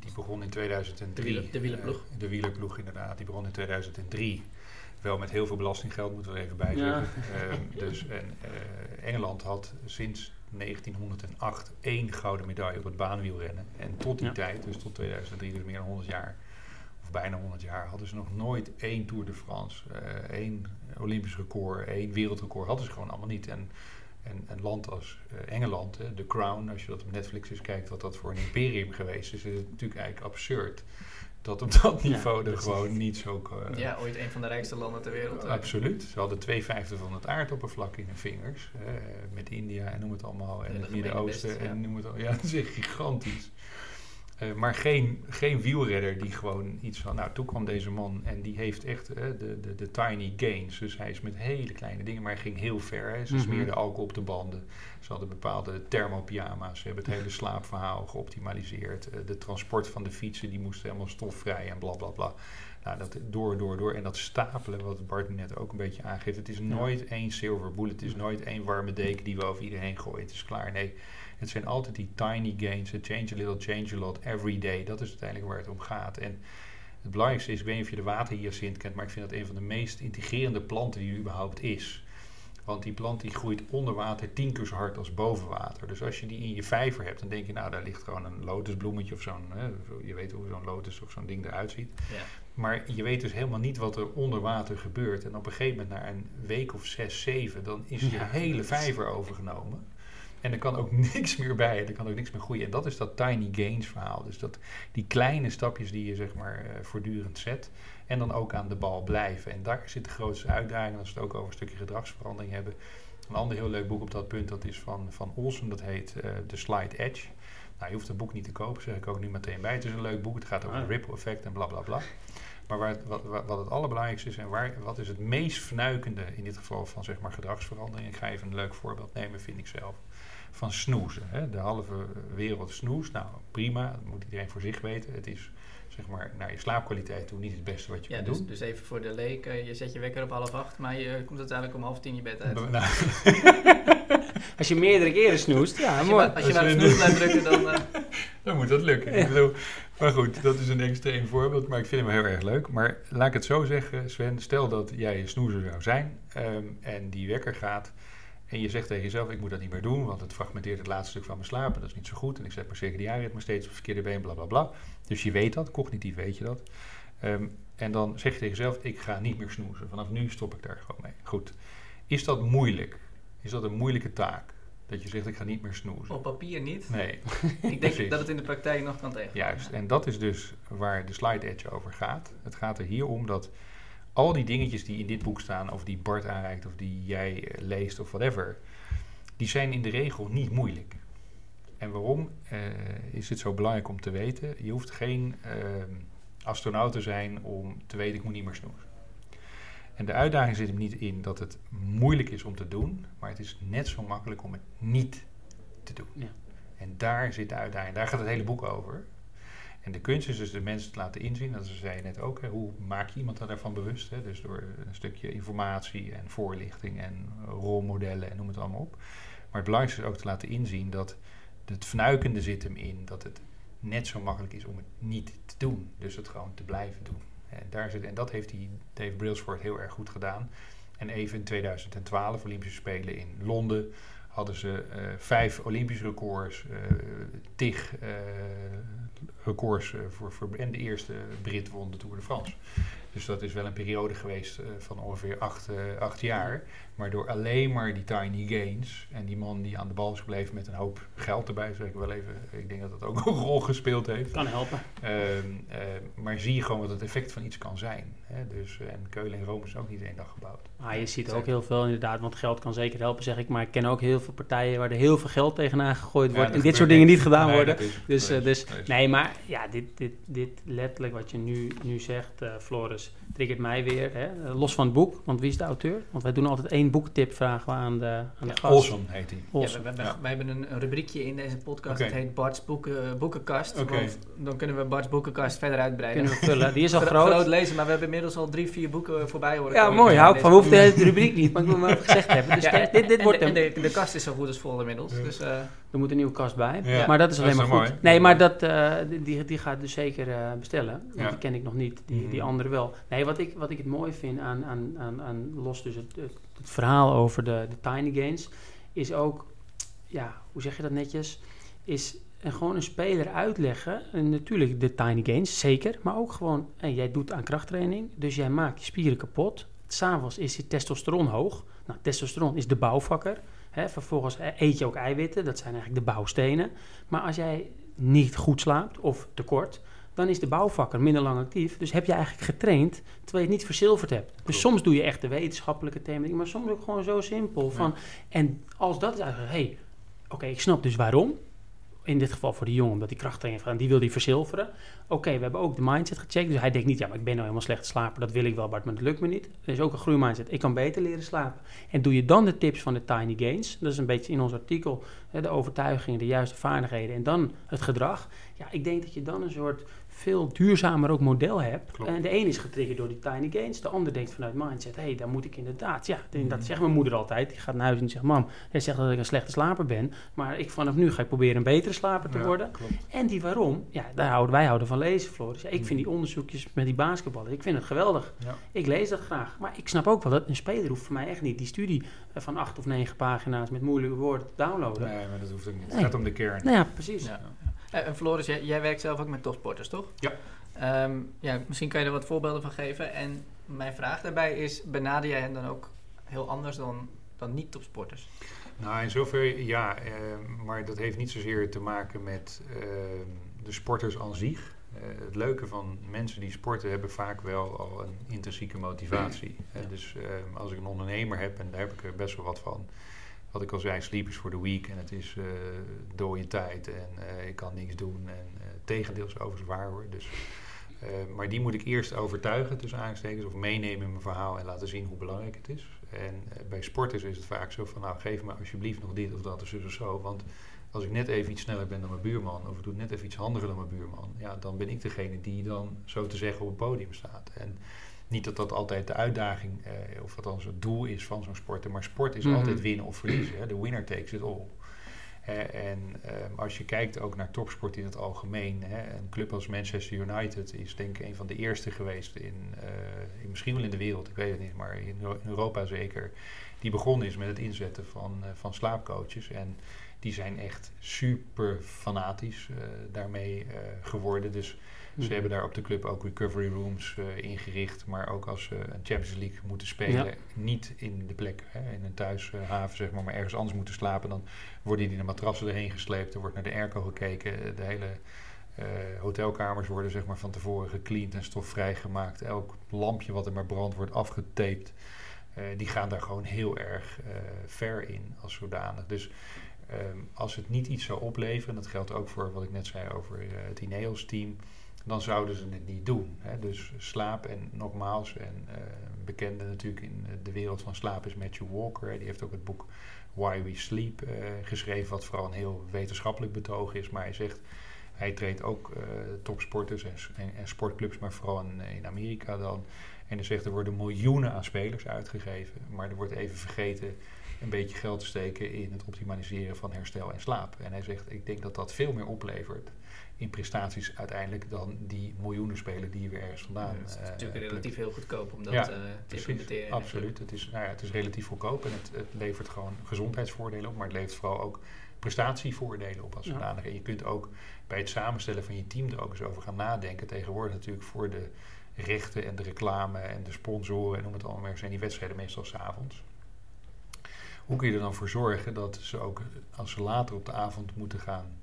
Die begon in 2003. De, de wielerploeg. Uh, de wielerploeg, inderdaad. Die begon in 2003. Wel met heel veel belastinggeld, moeten we er even bij zeggen. Ja. Uh, dus, en Engeland had sinds 1908 één gouden medaille op het baanwielrennen. En tot die ja. tijd, dus tot 2003, dus meer dan 100 jaar, of bijna 100 jaar, hadden ze nog nooit één Tour de France, uh, één Olympisch record, één wereldrecord, hadden ze gewoon allemaal niet. En, en een land als uh, Engeland, de Crown, als je dat op Netflix eens kijkt, wat dat voor een imperium geweest is, is het natuurlijk eigenlijk absurd dat op dat niveau ja, er gewoon niet zo... Uh, ja, ooit een van de rijkste landen ter wereld. Uh, absoluut. Ze hadden twee vijfde van het aardoppervlak in hun vingers. Uh, met India en noem het allemaal. En, het Midden-Oosten en noem het al. Ja, dat is echt gigantisch. Uh, maar geen, geen wielredder die gewoon iets van... Nou, toen kwam deze man en die heeft echt de, de, de tiny gains. Dus hij is met hele kleine dingen, maar hij ging heel ver. Hè. Ze mm -hmm. smeerden alcohol op de banden. Ze hadden bepaalde thermopyjama's. Ze hebben het hele slaapverhaal geoptimaliseerd. Uh, de transport van de fietsen, die moesten helemaal stofvrij en bla bla bla. Nou, dat door, door, door. En dat stapelen, wat Bart net ook een beetje aangeeft. Het is nooit ja. één silver bullet. Het is nooit één warme deken die we over iedereen gooien. Het is klaar. Nee, het zijn altijd die tiny gains. Change a little, change a lot, every day. Dat is uiteindelijk waar het om gaat. En het belangrijkste is, ik weet niet of je de waterhyacint kent, maar ik vind dat een van de meest integrerende planten die er überhaupt is. Want die plant die groeit onder water tien keer zo hard als boven water. Dus als je die in je vijver hebt, dan denk je, nou, daar ligt gewoon een lotusbloemetje of zo'n, je weet hoe zo'n lotus of zo'n ding eruit ziet. Ja. Maar je weet dus helemaal niet wat er onder water gebeurt. En op een gegeven moment, na een week of zes, zeven, dan is je ja, hele vijver overgenomen. En er kan ook niks meer bij, er kan ook niks meer groeien. En dat is dat tiny gains verhaal. Dus dat, die kleine stapjes die je zeg maar uh, voortdurend zet. En dan ook aan de bal blijven. En daar zit de grootste uitdaging als we het ook over een stukje gedragsverandering hebben. Een ander heel leuk boek op dat punt, dat is van, van Olsen, dat heet uh, The Slide Edge. Nou, je hoeft het boek niet te kopen, zeg ik ook nu meteen bij. Het is een leuk boek, het gaat over het ripple effect en bla bla bla. Maar waar wat, wat het allerbelangrijkste is en waar, wat is het meest fnuikende in dit geval van zeg maar gedragsverandering. Ik ga even een leuk voorbeeld nemen, vind ik zelf. Van snoezen. Hè? De halve wereld snoest. Nou, prima, dat moet iedereen voor zich weten. Het is zeg maar naar je slaapkwaliteit toe niet het beste wat je ja, kunt dus, doen. Dus even voor de leek, je zet je wekker op half acht, maar je komt uiteindelijk om half tien je bed uit. Nou. als je meerdere keren snoest, ja, als mooi. Je, als je maar op snoes blijft drukken, dan... Uh... dan moet dat lukken. Ja. Bedoel, maar goed, dat is een extreem voorbeeld, maar ik vind hem heel erg leuk. Maar laat ik het zo zeggen, Sven, stel dat jij een snoezer zou zijn um, en die wekker gaat... En je zegt tegen jezelf, ik moet dat niet meer doen, want het fragmenteert het laatste stuk van mijn slaap en dat is niet zo goed. En ik zet mijn circadiaanritme steeds op het verkeerde been, bla bla bla. Dus je weet dat, cognitief weet je dat. Um, en dan zeg je tegen jezelf, ik ga niet meer snoezen. Vanaf nu stop ik daar gewoon mee. Goed. Is dat moeilijk? Is dat een moeilijke taak? Dat je zegt, ik ga niet meer snoezen. Op papier niet. Nee. ik denk dat het in de praktijk nog kan tegen. Juist. En dat is dus waar de slide edge over gaat. Het gaat er hier om dat al die dingetjes die in dit boek staan, of die Bart aanreikt, of die jij leest, of whatever, die zijn in de regel niet moeilijk. En waarom uh, is het zo belangrijk om te weten? Je hoeft geen uh, astronaut te zijn om te weten, ik moet niet meer snoezen. En de uitdaging zit hem niet in dat het moeilijk is om te doen, maar het is net zo makkelijk om het niet te doen. Ja. En daar zit de uitdaging, daar gaat het hele boek over. En de kunst is dus de mensen te laten inzien, dat zei je net ook, hoe maak je iemand daarvan bewust? Hè? Dus door een stukje informatie en voorlichting en rolmodellen en noem het allemaal op. Maar het belangrijkste is ook te laten inzien dat het fnuikende zit hem in dat het net zo makkelijk is om het niet te doen. Dus het gewoon te blijven doen. En, daar zit, en dat heeft die Dave Brailsford heel erg goed gedaan. En even in 2012, Olympische Spelen in Londen, hadden ze uh, vijf Olympische records, uh, tig uh, records voor, voor, en de eerste Brit won de Tour de France. Dus dat is wel een periode geweest van ongeveer acht, acht jaar. Maar door alleen maar die tiny gains en die man die aan de bal is gebleven met een hoop geld erbij, zeg ik wel even. Ik denk dat dat ook een rol gespeeld heeft. Kan helpen. Uh, uh, maar zie je gewoon wat het effect van iets kan zijn. Hè? Dus, en Keulen en Rome is ook niet één dag gebouwd. Ah, je ziet ook heel veel inderdaad, want geld kan zeker helpen, zeg ik. Maar ik ken ook heel veel partijen waar er heel veel geld tegenaan gegooid wordt. Ja, en dit soort dingen niet gedaan nee, worden. Is, dus, uh, dus nee, maar ja, dit, dit, dit letterlijk wat je nu, nu zegt, Floris Floris triggert mij weer. Hè? Eh, Los van het boek, want wie is de auteur? Want wij doen altijd één boektip vragen we aan de, aan de gast. Olson heet hij. Ja, we, Ja. hebben een, een rubriekje in deze podcast. Het heet Bart's boeken, boekenkast. Oké. Want dan kunnen we Bart's boekenkast verder uitbreiden. Kunnen we vullen. Die is al Gro- groot. lezen, maar we hebben inmiddels al drie, vier boeken voorbij horen Ja, komen mooi. Hou ik van. We hoeven de hele rubriek niet, maar ik wil maar even gezegd hebben. Dus Ja, kijk, dit, dit en wordt de, hem. en de, de kast is zo goed als vol inmiddels. Ja. Dus, eh, Er moet een nieuwe kast bij. Ja, maar dat is dat alleen is maar goed. mooi. Nee, maar dat, eh, die- die, gaat dus zeker eh, bestellen. Die ken ik nog niet. Die, die Mhm. andere wel. Nee, wat ik, wat ik het mooi vind aan, aan, aan, aan los dus het, het, het verhaal over de, de tiny gains, is ook, ja, hoe zeg je dat netjes, is en gewoon een speler uitleggen. En natuurlijk de tiny gains, zeker. Maar ook gewoon, hey, jij doet aan krachttraining, dus jij maakt je spieren kapot. S'avonds is je testosteron hoog. Nou, testosteron is de bouwvakker. Hè, vervolgens eh, eet je ook eiwitten, dat zijn eigenlijk de bouwstenen. Maar als jij niet goed slaapt of tekort, dan is de bouwvakker minder lang actief. Dus heb je eigenlijk getraind terwijl je het niet verzilverd hebt. Dus Klopt. soms doe je echt de wetenschappelijke thema's, maar soms ook gewoon zo simpel. Van, En als dat is eigenlijk, hé, hey, oké, ik snap dus waarom. In dit geval voor die jongen, omdat die krachttraining heeft gedaan, die wil die verzilveren. Oké, we hebben ook de mindset gecheckt. Dus hij denkt niet, ja, maar ik ben nou helemaal slecht slaper. Dat wil ik wel, Bart, maar dat lukt me niet. Er is ook een groeimindset. Ik kan beter leren slapen. En doe je dan de tips van de Tiny Gains. Dat is een beetje in ons artikel. De overtuigingen, de juiste vaardigheden. En dan het gedrag. Ja, ik denk dat je dan een soort veel duurzamer ook model. Klopt. En de een is getriggerd door die Tiny Gains. De ander denkt vanuit mindset, hé, hey, daar moet ik inderdaad. Ja, dat Mhm. zegt mijn moeder altijd. Die gaat naar huis en zegt, mam, jij zegt dat ik een slechte slaper ben. Maar ik vanaf nu ga ik proberen een betere slaper te Ja, worden. klopt. En die waarom, ja, daar houden, wij houden van lezen, Floris. Ja, ik vind Mhm. die onderzoekjes met die basketballen, ik vind het geweldig. Ja. Ik lees dat graag. Maar ik snap ook wel dat een speler hoeft voor mij echt niet die studie eh, van acht of negen pagina's met moeilijke woorden te downloaden. Nee, maar dat hoeft ook niet. Het Nee. gaat om de kern. Nou ja, precies. ja. Eh, En Floris, jij, jij werkt zelf ook met topsporters, toch? Ja. Ehm, ja. Misschien kan je er wat voorbeelden van geven. En mijn vraag daarbij is, benader jij hen dan ook heel anders dan, dan niet-topsporters? Nou, in zover ja, eh, maar dat heeft niet zozeer te maken met eh, de sporters aan zich. Eh, het leuke van mensen die sporten hebben vaak wel al een intrinsieke motivatie. Ja. dus als ik een ondernemer heb, en daar heb ik er best wel wat van. Wat ik al zei, sleep is for the week en het is eh dode tijd en eh, ik kan niks doen. En eh tegendeel is overigens waar hoor. Dus, eh, maar die moet ik eerst overtuigen tussen aanstekens of meenemen in mijn verhaal en laten zien hoe belangrijk het is. En eh, bij sporters is het vaak zo van, nou geef me alsjeblieft nog dit of dat of zo of zo. Want als ik net even iets sneller ben dan mijn buurman, of ik doe net even iets handiger dan mijn buurman, ja, dan ben ik degene die dan zo te zeggen op het podium staat. En niet dat dat altijd de uitdaging, eh, of althans het doel is van zo'n sporter, maar sport is Mhm. altijd winnen of verliezen. Hè. De winner takes it all. Eh, en ehm, als je kijkt ook naar topsport in het algemeen, hè, een club als Manchester United is denk ik een van de eerste geweest in, eh, in misschien wel in de wereld, ik weet het niet, maar in, Euro- in Europa zeker, die begonnen is met het inzetten van, eh, van slaapcoaches. En die zijn echt super fanatisch eh, daarmee geworden. Dus Mhm. ze hebben daar op de club ook recovery rooms eh, ingericht. Maar ook als ze een Champions League moeten spelen, Ja. niet in de plek, hè, in een thuishaven zeg maar, maar ergens anders moeten slapen, dan worden die de matrassen erheen gesleept. Er wordt naar de airco gekeken. De hele eh, hotelkamers worden zeg maar, van tevoren gecleand en stofvrij gemaakt. Elk lampje wat er maar brandt wordt afgetaped. Eh, die gaan daar gewoon heel erg ver in als zodanig. Dus ehm, als het niet iets zou opleveren, en dat geldt ook voor wat ik net zei over het Ineos-team, dan zouden ze het niet doen. Hè? Dus slaap en nogmaals, en eh, bekende natuurlijk in de wereld van slaap is Matthew Walker. hè. Die heeft ook het boek Why We Sleep eh, geschreven, wat vooral een heel wetenschappelijk betoog is. Maar hij zegt, hij treedt ook eh, topsporters en, en, en sportclubs, maar vooral in, in Amerika dan. En hij zegt, er worden miljoenen aan spelers uitgegeven, maar er wordt even vergeten een beetje geld te steken in het optimaliseren van herstel en slaap. En hij zegt, ik denk dat dat veel meer oplevert in prestaties uiteindelijk dan die miljoenen spelers die je weer ergens vandaan het is eh, natuurlijk relatief heel goedkoop om dat Ja, eh, te Precies, implementeren. absoluut. Het is, nou ja, het is relatief goedkoop en het, het levert gewoon gezondheidsvoordelen op, maar het levert vooral ook prestatievoordelen op als Ja. zodanig. En je kunt ook bij het samenstellen van je team er ook eens over gaan nadenken. Tegenwoordig natuurlijk voor de rechten en de reclame en de sponsoren en noem het allemaal maar, zijn die wedstrijden meestal s'avonds. Hoe kun je er dan voor zorgen dat ze ook, als ze later op de avond moeten gaan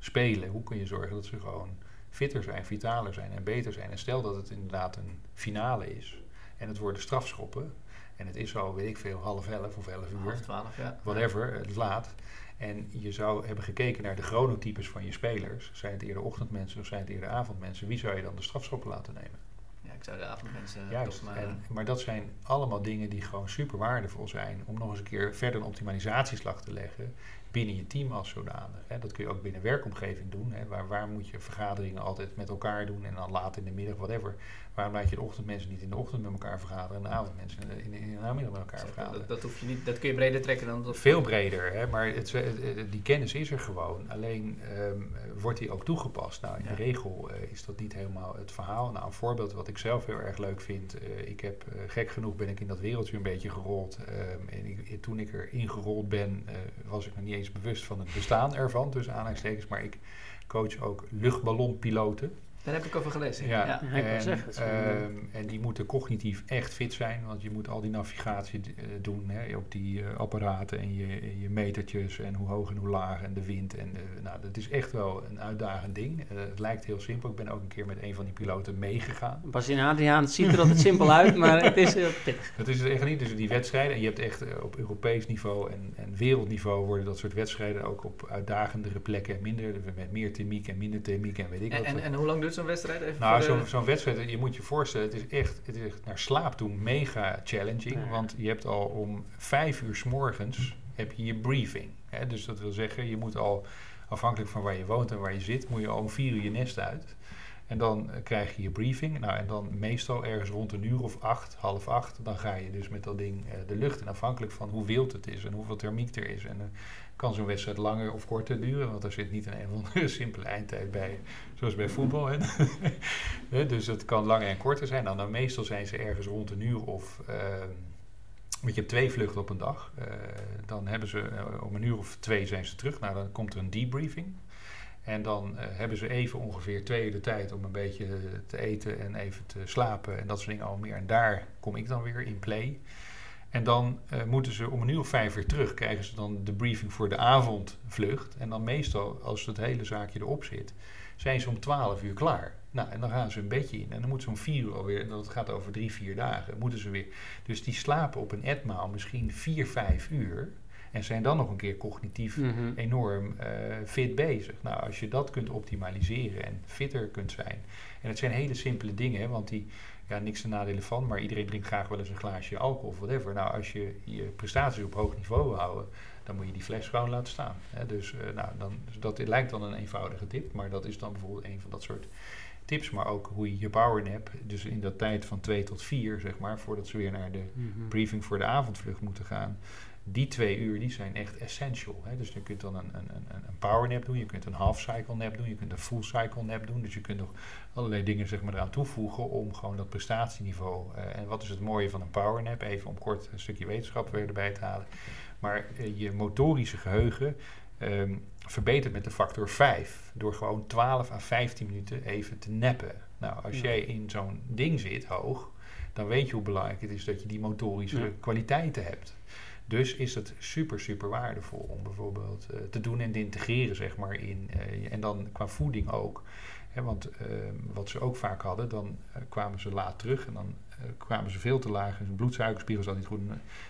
spelen, hoe kun je zorgen dat ze gewoon fitter zijn, vitaler zijn en beter zijn? En stel dat het inderdaad een finale is en het worden strafschoppen en het is al, weet ik veel, half elf of elf uur, Half twaalf, ja. whatever, het is laat. En je zou hebben gekeken naar de chronotypes van je spelers. Zijn het eerder ochtendmensen of zijn het eerder avondmensen? Wie zou je dan de strafschoppen laten nemen? Ja, ik zou de avondmensen Juist. toch maar... En, maar dat zijn allemaal dingen die gewoon super waardevol zijn om nog eens een keer verder een optimalisatieslag te leggen binnen je team als zodanig. Hè. Dat kun je ook binnen werkomgeving doen. Hè. Waar, waar moet je vergaderingen altijd met elkaar doen en dan laat in de middag, whatever. Waarom laat je de ochtendmensen niet in de ochtend met elkaar vergaderen en de avondmensen in de, in de namiddag met elkaar vergaderen? dat, dat, hoef je niet, dat kun je breder trekken dan dat. Veel breder, hè? maar het, die kennis is er gewoon. Alleen um, wordt die ook toegepast. Nou, in ja. de regel uh, is dat niet helemaal het verhaal. Nou, een voorbeeld wat ik zelf heel erg leuk vind. Uh, ik heb, uh, gek genoeg ben ik in dat wereldje een beetje gerold. Um, en ik, toen ik erin gerold ben, was ik nog niet eens bewust van het bestaan ervan, tussen aanhalingstekens. Maar ik coach ook luchtballonpiloten. Daar heb ik over gelezen. Ja, Ja, ik en, zeggen, ehm, en die moeten cognitief echt fit zijn, want je moet al die navigatie eh, doen hè, op die eh, apparaten en je, je metertjes en hoe hoog en hoe laag en de wind. En, eh, nou, dat is echt wel een uitdagend ding. Eh, het lijkt heel simpel. Ik ben ook een keer met een van die piloten meegegaan. Bas en Adriaan, het ziet er altijd simpel uit, maar het is heel pittig. Dat is het echt niet. Dus die wedstrijden, en je hebt echt op Europees niveau en, en wereldniveau worden dat soort wedstrijden ook op uitdagendere plekken en minder, met meer thermiek en minder thermiek en weet ik En, wat. en, en hoe lang duurt zo'n wedstrijd? Even Nou, zo'n wedstrijd, je moet je voorstellen, het is echt, het is echt naar slaap toe mega challenging. Ja. Want je hebt al om vijf uur s morgens heb je je briefing. Hè? Dus dat wil zeggen, je moet al, afhankelijk van waar je woont en waar je zit, moet je al om vier uur je nest uit. En dan eh, krijg je je briefing. Nou, en dan meestal ergens rond een uur of acht, half acht, dan ga je dus met dat ding eh, de lucht in. Afhankelijk van hoe wild het is en hoeveel thermiek er is. En dan kan zo'n wedstrijd langer of korter duren, want er zit niet een een of andere simpele eindtijd bij, zoals bij voetbal. Hè? Dus het kan langer en korter zijn. Nou, dan meestal zijn ze ergens rond een uur of... ehm, want je hebt twee vluchten op een dag. Eh, dan hebben ze eh, om een uur of twee zijn ze terug. Nou, dan komt er een debriefing. En dan eh, hebben ze even ongeveer twee uur de tijd om een beetje te eten en even te slapen en dat soort dingen al meer. En daar kom ik dan weer in play. En dan moeten ze om een uur of vijf weer terug. Krijgen ze dan de briefing voor de avondvlucht. En dan meestal, als het hele zaakje erop zit, zijn ze om twaalf uur klaar. Nou, en dan gaan ze een bedje in. En dan moeten ze om vier uur alweer, en dat gaat over drie, vier dagen, moeten ze weer. Dus die slapen op een etmaal misschien vier, vijf uur. En zijn dan nog een keer cognitief Mhm. enorm eh, fit bezig. Nou, als je dat kunt optimaliseren en fitter kunt zijn. En het zijn hele simpele dingen, hè, want die, ja, niks te nadelen van, maar iedereen drinkt graag wel eens een glaasje alcohol of whatever. Nou, als je je prestaties op hoog niveau wil houden, dan moet je die fles gewoon laten staan. Hè. Dus, eh, nou, dan, dus dat lijkt dan een eenvoudige tip, maar dat is dan bijvoorbeeld een van dat soort tips. Maar ook hoe je je powernap, dus in dat tijd van 2 tot 4, zeg maar, voordat ze weer naar de Mhm. briefing voor de avondvlucht moeten gaan. Die twee uur die zijn echt essential. Hè? Dus je kunt dan een, een, een, een power nap doen, je kunt een half cycle nap doen, je kunt een full cycle nap doen. Dus je kunt nog allerlei dingen zeg maar, eraan toevoegen om gewoon dat prestatieniveau. eh, en wat is het mooie van een power nap? Even om kort een stukje wetenschap weer erbij te halen. Maar eh, je motorische geheugen ehm, verbetert met de factor 5 door gewoon 12 à 15 minuten even te nappen. Nou, als Ja. jij in zo'n ding zit hoog, dan weet je hoe belangrijk het is dat je die motorische Ja. kwaliteiten hebt. Dus is het super, super waardevol om bijvoorbeeld eh, te doen en te integreren, zeg maar, in. eh, en dan qua voeding ook. Hè, want eh, wat ze ook vaak hadden, dan kwamen ze laat terug en dan kwamen ze veel te laag hun bloedsuikerspiegel zat niet goed.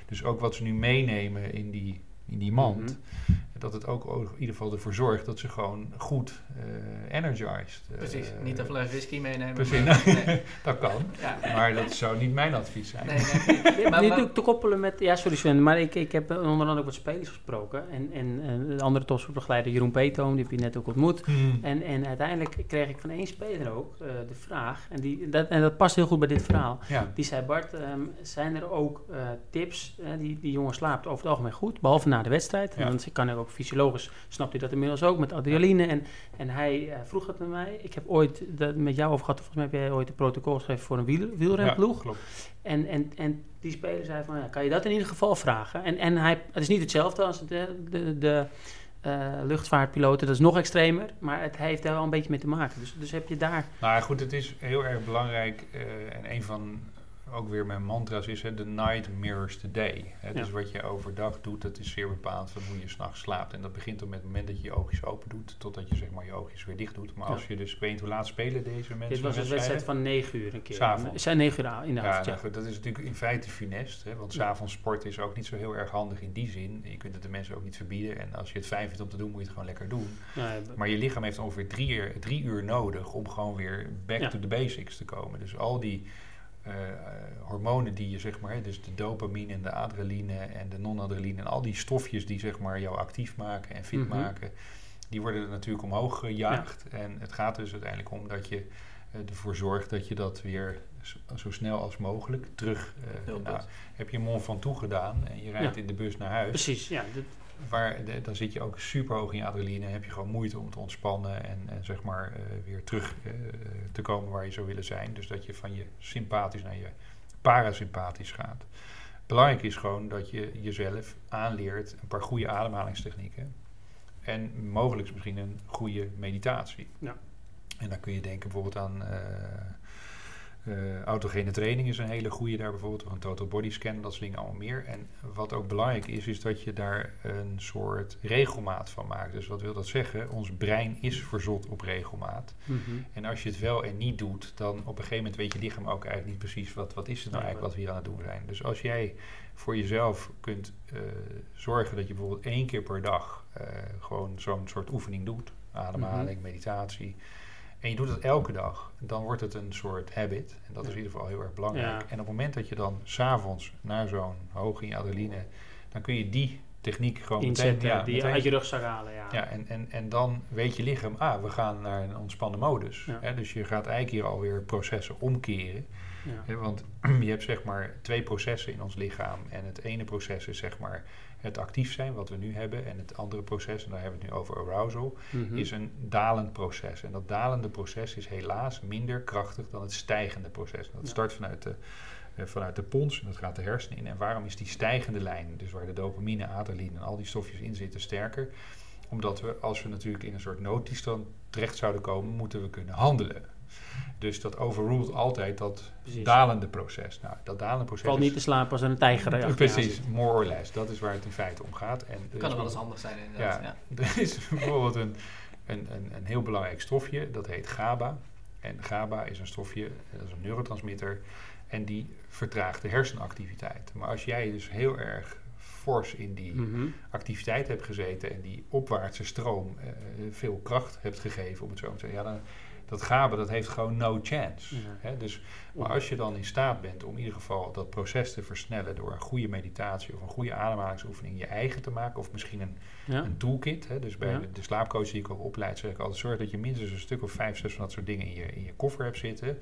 Dus ook wat ze nu meenemen in die, in die mand, Mhm. Dat het ook in ieder geval ervoor zorgt dat ze gewoon goed eh energized. eh, Precies, niet een fles whisky meenemen. Precies, maar- nee. dat kan. Ja. Maar dat zou niet mijn advies zijn. Nee, nee, nee. Maar, te koppelen met, ja sorry Sven, maar ik, ik heb onder andere ook wat spelers gesproken. En, en eh, de andere topsportbegeleider Jeroen Peetoom, die heb je net ook ontmoet. Hmm. En, en uiteindelijk kreeg ik van één speler ook eh, de vraag, en, die, dat, en dat past heel goed bij dit verhaal. Ja. Die zei, Bart, ehm, zijn er ook eh, tips? eh, die, die jongen slaapt over het algemeen goed, behalve na de wedstrijd. Ja. En dan kan ik ook fysiologisch, snapt hij dat inmiddels ook, met adrenaline. En, en hij eh, vroeg het aan mij. Ik heb ooit dat met jou over gehad, volgens mij heb jij ooit een protocol geschreven voor een wiel, wielrenploeg. Ja, klopt. En, en, en die speler zei van, ja, kan je dat in ieder geval vragen? En, en hij, het is niet hetzelfde als de, de, de eh, luchtvaartpiloten, dat is nog extremer. Maar het heeft daar wel een beetje mee te maken. Dus, dus heb je daar... Nou goed, het is heel erg belangrijk. eh, en een van ook weer mijn mantra's is, hè, the night mirrors the day. Hè. Dus Ja. wat je overdag doet, dat is zeer bepaald van hoe je s'nachts slaapt. En dat begint op het moment dat je je oogjes open doet, totdat je zeg maar je oogjes weer dicht doet. Maar Ja. als je dus, weet hoe laat spelen deze mensen Dit was een wedstrijd van 9 uur een keer. S'avonds. Zijn 9 uur in de Ja, avond, ja. nou dat is natuurlijk in feite funest. Hè, want s'avonds sporten is ook niet zo heel erg handig in die zin. Je kunt het de mensen ook niet verbieden. En als je het fijn vindt om te doen, moet je het gewoon lekker doen. Maar je lichaam heeft ongeveer drie uur, drie uur nodig om gewoon weer back to the basics te komen. Dus al die eh, hormonen die je zeg maar, dus de dopamine en de adrenaline en de non-adrenaline en al die stofjes die zeg maar jou actief maken en fit Mhm. maken, die worden er natuurlijk omhoog gejaagd. En het gaat dus uiteindelijk om dat je eh, ervoor zorgt dat je dat weer zo, zo snel als mogelijk terug. eh, nou, goed. heb je Mont Ventoux gedaan en je rijdt Ja. in de bus naar huis. Precies, ja. Waar, de- dan zit je ook super hoog in je adrenaline. Heb je gewoon moeite om te ontspannen en, en zeg maar eh, weer terug eh, te komen waar je zou willen zijn. Dus dat je van je sympathisch naar je parasympathisch gaat. Belangrijk is gewoon dat je jezelf aanleert een paar goede ademhalingstechnieken. En mogelijk misschien een goede meditatie. Ja. En dan kun je denken bijvoorbeeld aan eh, autogene training is een hele goede daar bijvoorbeeld. Of een total body scan, dat soort dingen allemaal meer. En wat ook belangrijk is, is dat je daar een soort regelmaat van maakt. Dus wat wil dat zeggen? Ons brein is verzot op regelmaat. mhm. En als je het wel en niet doet, dan op een gegeven moment weet je lichaam ook eigenlijk niet precies wat, wat is het nou eigenlijk wat we hier aan het doen zijn. Dus als jij voor jezelf kunt eh, zorgen dat je bijvoorbeeld één keer per dag eh, gewoon zo'n soort oefening doet, ademhaling, Mhm. meditatie, en je doet het elke dag, dan wordt het een soort habit. En dat is in ieder geval heel erg belangrijk. En op het moment dat je dan s'avonds naar zo'n hoog in je adrenaline, dan kun je die techniek gewoon Inzetten, meteen, ja, die meteen uit je rugzak halen, ja. ja, en, en, en dan weet je lichaam, ah, we gaan naar een ontspannen modus. Ja. Hè, dus je gaat eigenlijk hier alweer processen omkeren. Ja. Hè, want je hebt zeg maar twee processen in ons lichaam. En het ene proces is zeg maar het actief zijn, wat we nu hebben. En het andere proces, en daar hebben we het nu over arousal, Mhm. is een dalend proces. En dat dalende proces is helaas minder krachtig dan het stijgende proces. En dat Ja. start vanuit de, eh, vanuit de pons en dat gaat de hersenen in. En waarom is die stijgende lijn, dus waar de dopamine, adrenaline en al die stofjes in zitten, sterker? Omdat we, als we natuurlijk in een soort noodtoestand terecht zouden komen, moeten we kunnen handelen. Dus dat overruled altijd dat Precies. dalende proces. Nou, dat dalende proces Valt niet te slapen als een tijger je Precies, aan zit. more or less. Dat is waar het in feite om gaat. En Kan er wel eens handig zijn inderdaad. ja, Ja. er is bijvoorbeeld een, een, een, een heel belangrijk stofje, dat heet GABA. En GABA is een stofje, dat is een neurotransmitter, en die vertraagt de hersenactiviteit. Maar als jij dus heel erg fors in die Mhm. activiteit hebt gezeten en die opwaartse stroom eh, veel kracht hebt gegeven, om het zo te zeggen, ja, dan, dat GABA dat heeft gewoon no chance. Ja. Hè? Dus, maar als je dan in staat bent om in ieder geval dat proces te versnellen door een goede meditatie of een goede ademhalingsoefening je eigen te maken, of misschien een Ja. een toolkit. Hè? Dus bij Ja. de, de slaapcoach die ik ook opleid, zeg ik altijd: zorg dat je minstens een stuk of vijf, zes van dat soort dingen in je, in je koffer hebt zitten.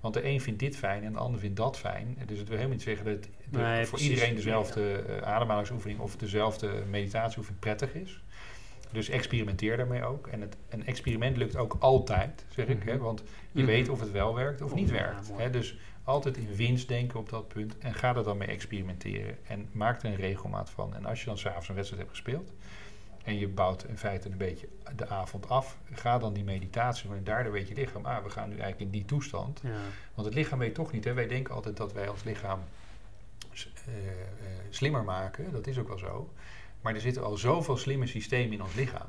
Want de een vindt dit fijn en de ander vindt dat fijn. Dus het wil helemaal niet zeggen dat de- Nee, voor precies. iedereen dezelfde eh, ademhalingsoefening of dezelfde meditatieoefening prettig is. Dus experimenteer daarmee ook. En het, een experiment lukt ook altijd, zeg ik. Hè? Mhm. Want je Mhm. weet of het wel werkt of niet Ja, werkt. Hè? Dus altijd in winst denken op dat punt. En ga er dan mee experimenteren. En maak er een regelmaat van. En als je dan s'avonds een wedstrijd hebt gespeeld. En je bouwt in feite een beetje de avond af. Ga dan die meditatie doen. En daardoor weet je lichaam. Ah, we gaan nu eigenlijk in die toestand. Ja. Want het lichaam weet toch niet. Hè? Wij denken altijd dat wij ons lichaam eh, eh, slimmer maken. Dat is ook wel zo. Maar er zitten al zoveel slimme systemen in ons lichaam.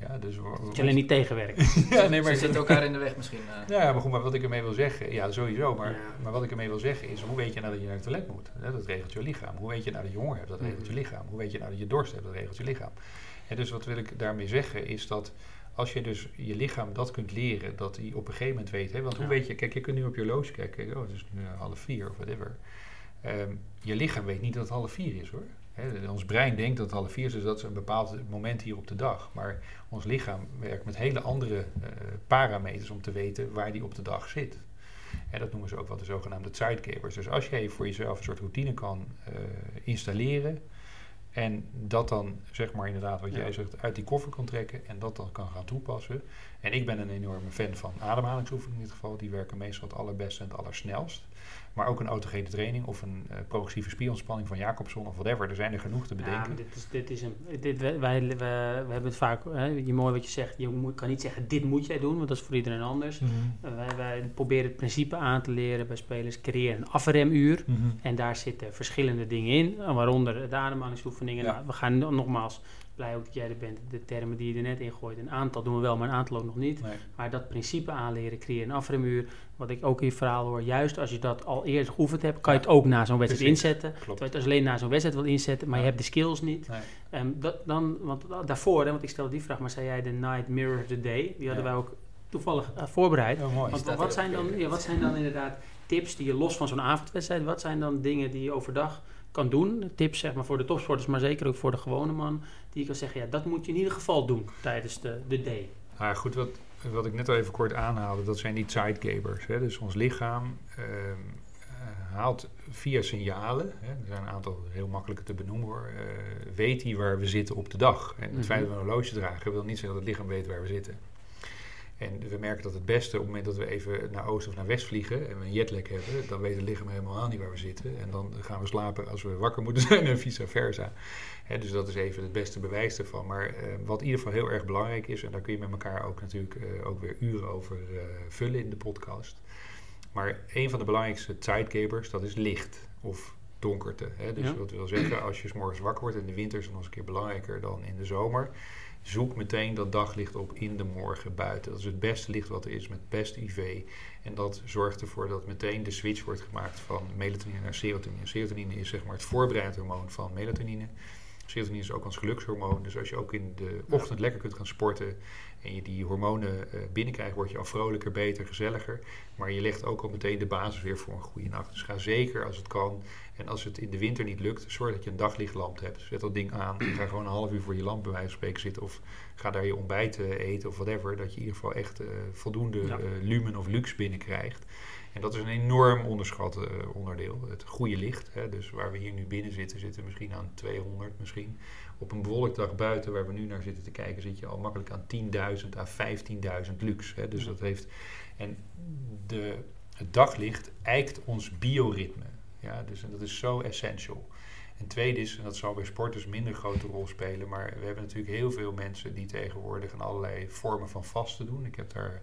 Ja, dus Dat je alleen niet tegenwerkt. ja, nee, maar Ze zitten elkaar in de weg misschien. eh. ja, maar goed, maar wat ik ermee wil zeggen, ja, sowieso, maar, Ja. maar wat ik ermee wil zeggen is, hoe weet je nou dat je naar het toilet moet? Hè, dat regelt je lichaam. Hoe weet je nou dat je honger hebt? Dat regelt je Mhm. lichaam. Hoe weet je nou dat je dorst hebt? Dat regelt je lichaam. En dus wat wil ik daarmee zeggen is dat als je dus je lichaam dat kunt leren, dat hij op een gegeven moment weet, hè, want hoe weet je, kijk, je kunt nu op je horloge kijken, oh, het is nu half vier of whatever. Ehm, je lichaam weet niet dat het half vier is hoor. Hè, ons brein denkt dat het half vier is, dus dat is een bepaald moment hier op de dag. Maar ons lichaam werkt met hele andere eh, parameters om te weten waar die op de dag zit. En dat noemen ze ook wel de zogenaamde zeitgebers. Dus als jij voor jezelf een soort routine kan eh, installeren en dat dan, zeg maar inderdaad wat Ja. jij zegt, uit die koffer kan trekken en dat dan kan gaan toepassen. En ik ben een enorme fan van ademhalingsoefeningen in dit geval. Die werken meestal het allerbeste en het allersnelst. Maar ook een autogene training of een uh, progressieve spierontspanning van Jacobson of whatever. Er zijn er genoeg te bedenken. Ja, dit is, dit is een, dit, wij, wij, we, hebben het vaak, hè, je mooi wat je zegt, je moet, kan niet zeggen dit moet jij doen, want dat is voor iedereen anders. Eh, wij, wij, proberen het principe aan te leren bij spelers, creëer een afremuur. Mhm. En daar zitten verschillende dingen in, waaronder de ademhalingsoefeningen. Nou, we gaan nogmaals, blij ook dat jij er bent. De termen die je er net in gooit. Een aantal doen we wel, maar een aantal ook nog niet. Maar dat principe aanleren, creëren een afremuur. Wat ik ook in je verhaal hoor. Juist als je dat al eerder geoefend hebt, kan je het ook na zo'n wedstrijd inzetten. Klopt. Terwijl je het alleen na zo'n wedstrijd wil inzetten, maar je hebt de skills niet. Nee. Um, dat, dan, want daarvoor, hè, want ik stelde die vraag, maar zei jij de Night Mirror the Day. Die hadden wij ook toevallig uh, voorbereid. Oh, mooi. Want, wat, zijn dan, ja, wat zijn dan inderdaad tips die je los van zo'n avondwedstrijd, wat zijn dan dingen die je overdag kan doen. Tips zeg maar voor de topsporters, maar zeker ook voor de gewone man. Die kan zeggen, ja, dat moet je in ieder geval doen tijdens de, de day. Nou goed, wat, wat ik net al even kort aanhaalde, dat zijn die. Hè? Dus ons lichaam ehm, eh, haalt via signalen, hè, er zijn een aantal heel makkelijke te benoemen hoor, uh, weet hij waar we zitten op de dag. En het mhm. feit dat we een horloge dragen wil niet zeggen dat het lichaam weet waar we zitten. En we merken dat het beste, op het moment dat we even naar oost of naar west vliegen en we een jetlag hebben, dan weet het lichaam helemaal niet waar we zitten. En dan gaan we slapen als we wakker moeten zijn en vice versa. dus dat is even het beste bewijs ervan. Maar uh, wat in ieder geval heel erg belangrijk is, en daar kun je met elkaar ook natuurlijk uh, ook weer uren over uh, vullen in de podcast. Maar een van de belangrijkste tidegabers, dat is licht of donkerte. Dus ja. wat wil zeggen, als je s morgens wakker wordt, in de winter is het nog eens een keer belangrijker dan in de zomer zoek meteen dat daglicht op in de morgen buiten. Dat is het beste licht wat er is met het beste IV. En dat zorgt ervoor dat meteen de switch wordt gemaakt van melatonine naar serotonine. Serotonine is zeg maar het voorbereidend hormoon van melatonine. Serotonine is ook ons gelukshormoon. Dus als je ook in de ochtend lekker kunt gaan sporten en je die hormonen uh, binnenkrijgt, word je al vrolijker, beter, gezelliger. Maar je legt ook al meteen de basis weer voor een goede nacht. Dus ga zeker als het kan. En als het in de winter niet lukt, zorg dat je een daglichtlamp hebt. Zet dat ding aan. Ga gewoon een half uur voor je lamp bij wijze van spreken zitten. Of ga daar je ontbijt eten of whatever. Dat je in ieder geval echt uh, voldoende ja. uh, lumen of lux binnenkrijgt. En dat is een enorm onderschat onderdeel. Het goede licht. Hè, dus waar we hier nu binnen zitten, zitten misschien aan 200 misschien. Op een bewolkt dag buiten, waar we nu naar zitten te kijken, zit je al makkelijk aan 10.000 à 15.000 lux. Hè. Dus dat heeft. En de, het daglicht eikt ons bioritme. Ja, dus en dat is zo essential. En tweede is, en dat zal bij sporters minder grote rol spelen, maar we hebben natuurlijk heel veel mensen die tegenwoordig aan allerlei vormen van vasten doen. Ik heb daar,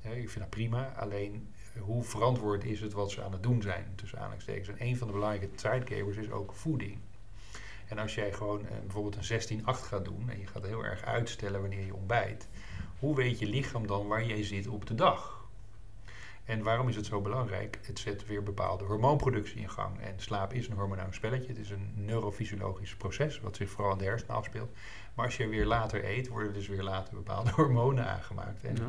ik vind dat prima. Alleen hoe verantwoord is het wat ze aan het doen zijn, tussen aanhalingstekens. En een van de belangrijke tijdgevers is ook voeding. En als jij gewoon eh, bijvoorbeeld een 16-8 gaat doen en je gaat heel erg uitstellen wanneer je ontbijt, hoe weet je lichaam dan waar jij zit op de dag? En waarom is het zo belangrijk? Het zet weer bepaalde hormoonproductie in gang. En slaap is een hormonaal spelletje. Het is een neurofysiologisch proces wat zich vooral in de hersenen afspeelt. Maar als je weer later eet, worden dus weer later bepaalde hormonen aangemaakt. En ja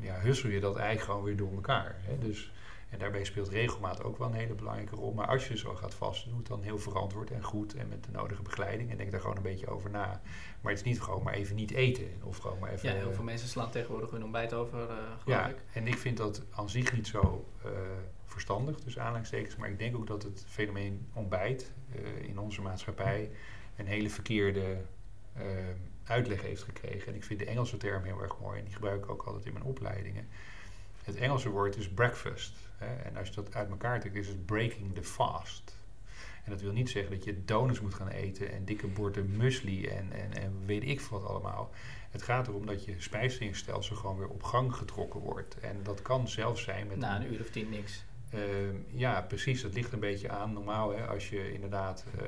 ja, hussel je dat eigenlijk gewoon weer door elkaar. Hè? Dus, en daarbij speelt regelmaat ook wel een hele belangrijke rol. Maar als je zo gaat vasten, doe het dan heel verantwoord en goed en met de nodige begeleiding. En denk daar gewoon een beetje over na. Maar het is niet gewoon maar even niet eten. Of gewoon maar even, ja, heel veel mensen slaan tegenwoordig hun ontbijt over, uh, geloof ja, ik. En ik vind dat aan zich niet zo uh, verstandig, dus aanhalingstekens. Maar ik denk ook dat het fenomeen ontbijt uh, in onze maatschappij een hele verkeerde uitleg heeft gekregen. En ik vind de Engelse term heel erg mooi en die gebruik ik ook altijd in mijn opleidingen. Het Engelse woord is breakfast. Hè? En als je dat uit elkaar trekt, is het breaking the fast. En dat wil niet zeggen dat je donuts moet gaan eten en dikke borden muesli en, en, en weet ik wat allemaal. Het gaat erom dat je spijsverteringsstelsel gewoon weer op gang getrokken wordt. En dat kan zelfs zijn met... Na een uur of tien niks. Uh, ja, precies. Dat ligt een beetje aan. Normaal, hè, als je inderdaad uh,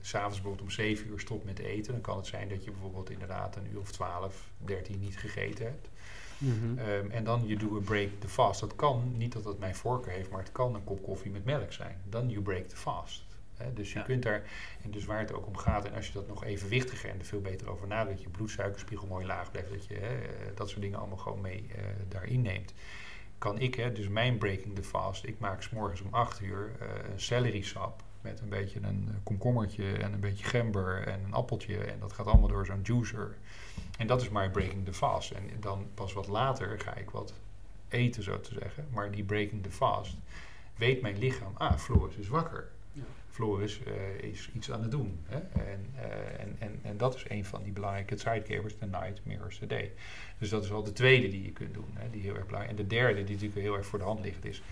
s'avonds bijvoorbeeld om 7 uur stopt met eten, dan kan het zijn dat je bijvoorbeeld inderdaad een uur of 12, 13 niet gegeten hebt. Mm -hmm. um, en dan je doe een break the fast. Dat kan, niet dat het mijn voorkeur heeft, maar het kan een kop koffie met melk zijn. Dan you break the fast. Dus je ja. kunt daar, en dus waar het ook om gaat, en als je dat nog evenwichtiger en er veel beter over nadenkt, dat je bloedsuikerspiegel mooi laag blijft, dat je hè, dat soort dingen allemaal gewoon mee uh, daarin neemt kan ik, hè, dus mijn breaking the fast, ik maak s morgens om 8 uur uh, een celery sap met een beetje een komkommertje en een beetje gember en een appeltje. En dat gaat allemaal door zo'n juicer. En dat is mijn breaking the fast. En dan pas wat later ga ik wat eten, zo te zeggen. Maar die breaking the fast weet mijn lichaam, ah, Floris is wakker. Floris uh, is iets aan het doen. Hè? En, uh, en, en, en dat is een van die belangrijke sidegabers, the night mirrors the day. Dus dat is al de tweede die je kunt doen, hè, die heel erg belangrijk En de derde, die natuurlijk heel erg voor de hand ligt, is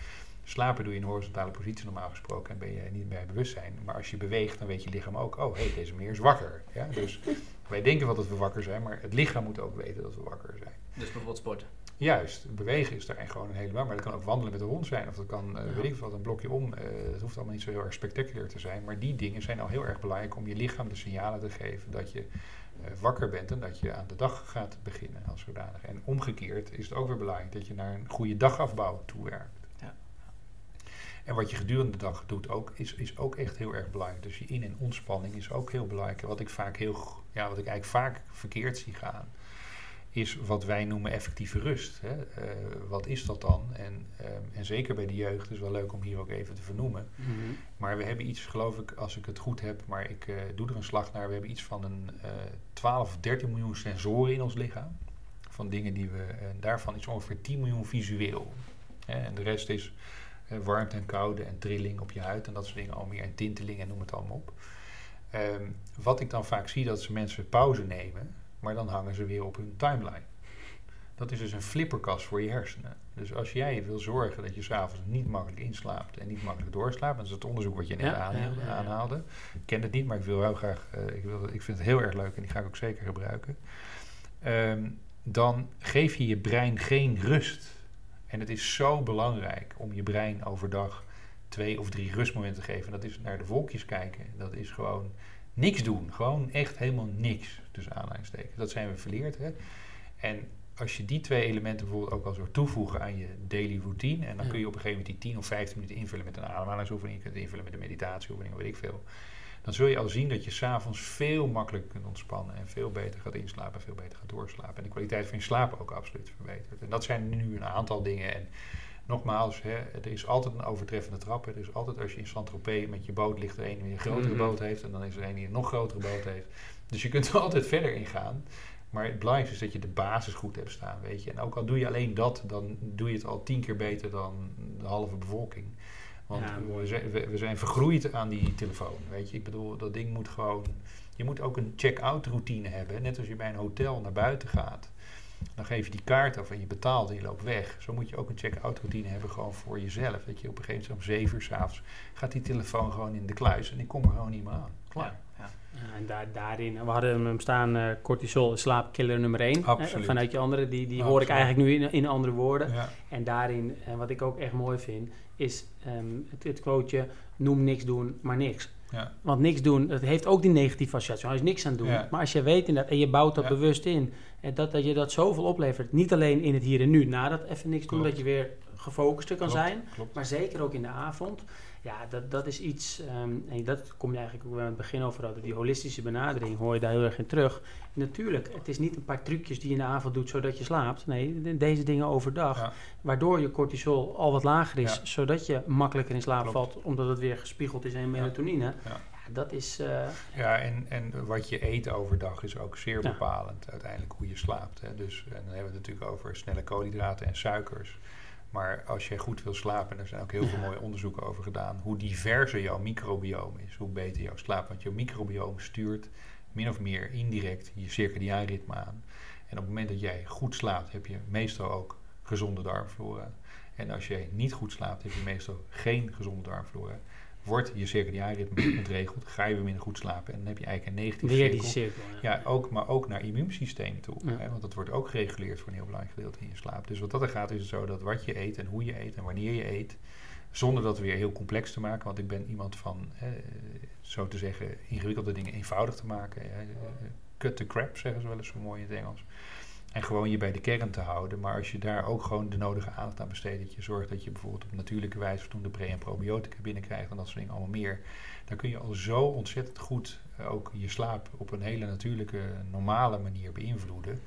Slapen doe je in horizontale positie normaal gesproken en ben je niet bij bewustzijn. Maar als je beweegt, dan weet je lichaam ook, oh hé, hey, deze meneer is wakker. Ja? Dus wij denken wel dat we wakker zijn, maar het lichaam moet ook weten dat we wakker zijn. Dus bijvoorbeeld sporten. Juist, bewegen is daar gewoon een hele Maar dat kan ook wandelen met de hond zijn. Of dat kan, uh, weet ik wat, een blokje om. Uh, het hoeft allemaal niet zo heel erg spectaculair te zijn. Maar die dingen zijn al heel erg belangrijk om je lichaam de signalen te geven dat je uh, wakker bent en dat je aan de dag gaat beginnen als zodanig. En omgekeerd is het ook weer belangrijk dat je naar een goede dagafbouw toewerkt. Ja. En wat je gedurende de dag doet ook, is, is ook echt heel erg belangrijk. Dus je in- en ontspanning is ook heel belangrijk. Wat ik vaak heel, ja, wat ik eigenlijk vaak verkeerd zie gaan is wat wij noemen effectieve rust. Hè. Uh, wat is dat dan? En, uh, en zeker bij de jeugd is wel leuk om hier ook even te vernoemen. Mm -hmm. Maar we hebben iets, geloof ik, als ik het goed heb, maar ik uh, doe er een slag naar. We hebben iets van een 12 of 13 miljoen sensoren in ons lichaam. Van dingen die we, en daarvan is ongeveer 10 miljoen visueel. Hè. En de rest is warmte en koude en trilling op je huid en dat soort dingen al meer. En tinteling en noem het allemaal op. Um, wat ik dan vaak zie, dat ze mensen pauze nemen maar dan hangen ze weer op hun timeline. Dat is dus een flipperkast voor je hersenen. Dus als jij wil zorgen dat je s'avonds niet makkelijk inslaapt en niet makkelijk doorslaapt, dat is het onderzoek wat je net Ja, aanhaalde. ja, ja, ja. aanhaalde. Ik ken het niet, maar ik wil heel graag, eh, ik, wil, ik vind het heel erg leuk en die ga ik ook zeker gebruiken. Ehm, dan geef je je brein geen rust. En het is zo belangrijk om je brein overdag twee of drie rustmomenten te geven. Dat is naar de wolkjes kijken. Dat is gewoon niks doen. Gewoon echt helemaal niks, tussen aanhalingstekens. Dat zijn we verleerd. Hè? En als je die twee elementen bijvoorbeeld ook al zo toevoegen aan je daily routine... en dan Ja. kun je op een gegeven moment die 10 of 15 minuten invullen met een ademhalingsoefening... je kunt het invullen met een meditatieoefening, weet ik veel... dan zul je al zien dat je s'avonds veel makkelijker kunt ontspannen... en veel beter gaat inslapen en veel beter gaat doorslapen. En de kwaliteit van je slaap ook absoluut verbetert. En dat zijn nu een aantal dingen... En, Nogmaals, hè, er is altijd een overtreffende trap. hè. Er is altijd als je in Saint-Tropez met je boot ligt er een die een grotere Mhm. boot heeft. En dan is er een die een nog grotere boot heeft. Dus je kunt er altijd verder in gaan. Maar het belangrijkste is dat je de basis goed hebt staan, weet je. En ook al doe je alleen dat, dan doe je het al tien keer beter dan de halve bevolking. Want Ja, we, zijn, we, we zijn vergroeid aan die telefoon, weet je. Ik bedoel, dat ding moet gewoon... Je moet ook een check-out routine hebben. Net als je bij een hotel naar buiten gaat. Dan geef je die kaart af en je betaalt en je loopt weg. Zo moet je ook een check-out routine hebben gewoon voor jezelf. Dat je op een gegeven moment om zeven uur s'avonds gaat die telefoon gewoon in de kluis en ik kom er gewoon niet meer aan. Klaar. Ja, Ja, en daar, daarin, we hadden hem staan, eh, cortisol is slaapkiller nummer 1. Absoluut. vanuit je andere, die, die hoor ik eigenlijk nu in, in andere woorden. Ja. En daarin, en wat ik ook echt mooi vind, is ehm, het, het quoteje, noem niks doen, maar niks. Ja. Want niks doen, dat heeft ook die negatieve associatie. Hij is niks aan het doen. Ja. Maar als je weet inderdaad, en je bouwt dat Ja. bewust in, en dat, dat je dat zoveel oplevert. Niet alleen in het hier en nu, na dat even niks doen, dat je weer gefocuster kan Klopt, zijn. Klopt. Maar zeker ook in de avond. Ja, dat, dat is iets, ehm, en dat kom je eigenlijk ook aan het begin over hadden. Die holistische benadering hoor je daar heel erg in terug. Natuurlijk, het is niet een paar trucjes die je in de avond doet zodat je slaapt. Nee, de- deze dingen overdag. Ja. Waardoor je cortisol al wat lager is, Ja. zodat je makkelijker in slaap Klopt. valt. Omdat het weer gespiegeld is in melatonine. Ja. Ja. dat is... eh, Ja, en, en wat je eet overdag is ook zeer bepalend uiteindelijk hoe je slaapt. Hè. Dus, en dan hebben we het natuurlijk over snelle koolhydraten en suikers. Maar als je goed wil slapen, en er zijn ook heel veel mooie onderzoeken over gedaan, hoe diverser jouw microbioom is, hoe beter jouw slaap. Want jouw microbioom stuurt min of meer indirect je circadiaan ritme aan. En op het moment dat jij goed slaapt, heb je meestal ook gezonde darmflora. En als jij niet goed slaapt, heb je meestal geen gezonde darmflora. Wordt je circadiaan ritme ontregeld, ga je weer minder goed slapen en dan heb je eigenlijk een negatieve weer die cirkel. cirkel. Ja, ook, maar ook naar immuunsysteem toe. Ja. Hè, want dat wordt ook gereguleerd voor een heel belangrijk gedeelte in je slaap. Dus wat dat er gaat is het zo dat wat je eet en hoe je eet en wanneer je eet... zonder dat weer heel complex te maken. Want ik ben iemand van, eh, zo te zeggen, ingewikkelde dingen eenvoudig te maken. Eh, cut the crap, zeggen ze wel eens zo mooi in het Engels. En gewoon je bij de kern te houden. Maar als je daar ook gewoon de nodige aandacht aan besteedt... dat je zorgt dat je bijvoorbeeld op natuurlijke wijze... voldoende pre- en probiotica binnenkrijgt en dat soort dingen allemaal meer... dan kun je al zo ontzettend goed eh, ook je slaap op een hele natuurlijke, normale manier beïnvloeden.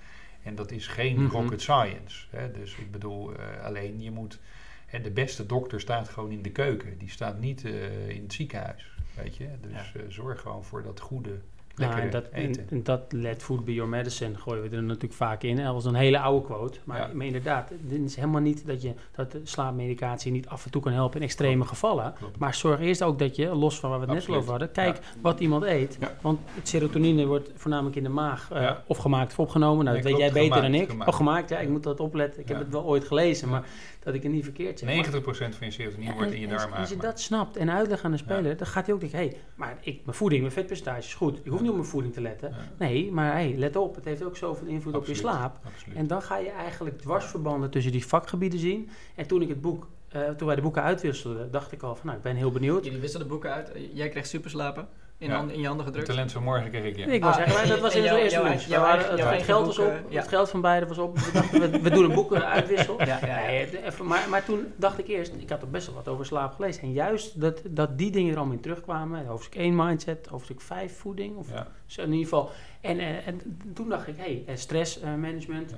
En dat is geen Mhm. rocket science. Hè? Dus ik bedoel, eh, alleen je moet... En de beste dokter staat gewoon in de keuken. Die staat niet eh, in het ziekenhuis, weet je. Dus Ja. zorg gewoon voor dat goede lekker en dat, eten. En, en dat let food be your medicine gooien we er natuurlijk vaak in. Dat was een hele oude quote. Maar, Ja. maar inderdaad, het is helemaal niet dat je dat slaapmedicatie niet af en toe kan helpen in extreme gevallen. Klopt. Maar zorg eerst ook dat je, los van waar we het net over hadden, kijk wat iemand eet. Ja. Want het serotonine wordt voornamelijk in de maag Ja. of gemaakt of opgenomen. Nou, dat weet jij beter dan ik. gemaakt. Oh, gemaakt, ja, ik moet dat opletten. Ik heb het wel ooit gelezen, maar dat ik het niet verkeerd zeg. Maar- 90% van je serotonine wordt in je en- darm en Als je dat snapt en uitlegt aan de speler, dan gaat hij ook denken: hé, hey, maar ik, mijn voeding, mijn vetpercentage is goed. Ik hoef niet op mijn voeding te letten. Ja. Nee, maar hey, let op, het heeft ook zoveel invloed op je slaap. Absoluut. En dan ga je eigenlijk dwarsverbanden tussen die vakgebieden zien. En toen ik het boek, eh, toen wij de boeken uitwisselden, dacht ik al van, nou, ik ben heel benieuwd. Jullie wisselden boeken uit. Jij kreeg superslapen in, Ja. hand- in je handen Het gedrukt. talent van morgen kreeg ik je. Ik was Ah, zeggen, dat was in de eerste eigen- het, het geld was op, eh, ja. het geld van beiden was op. We dachten, we, we doen een boek eh, uitwissel. Ja, ja, ja. Nee, het- maar, maar toen dacht ik eerst, ik had er best wel wat over slaap gelezen. En juist dat, dat die dingen er allemaal in terugkwamen. Hoofdstuk 1 mindset, hoofdstuk 5 voeding. Of Ja. zo in ieder geval. En, eh, en toen dacht ik, hé, hey, stressmanagement. Ja.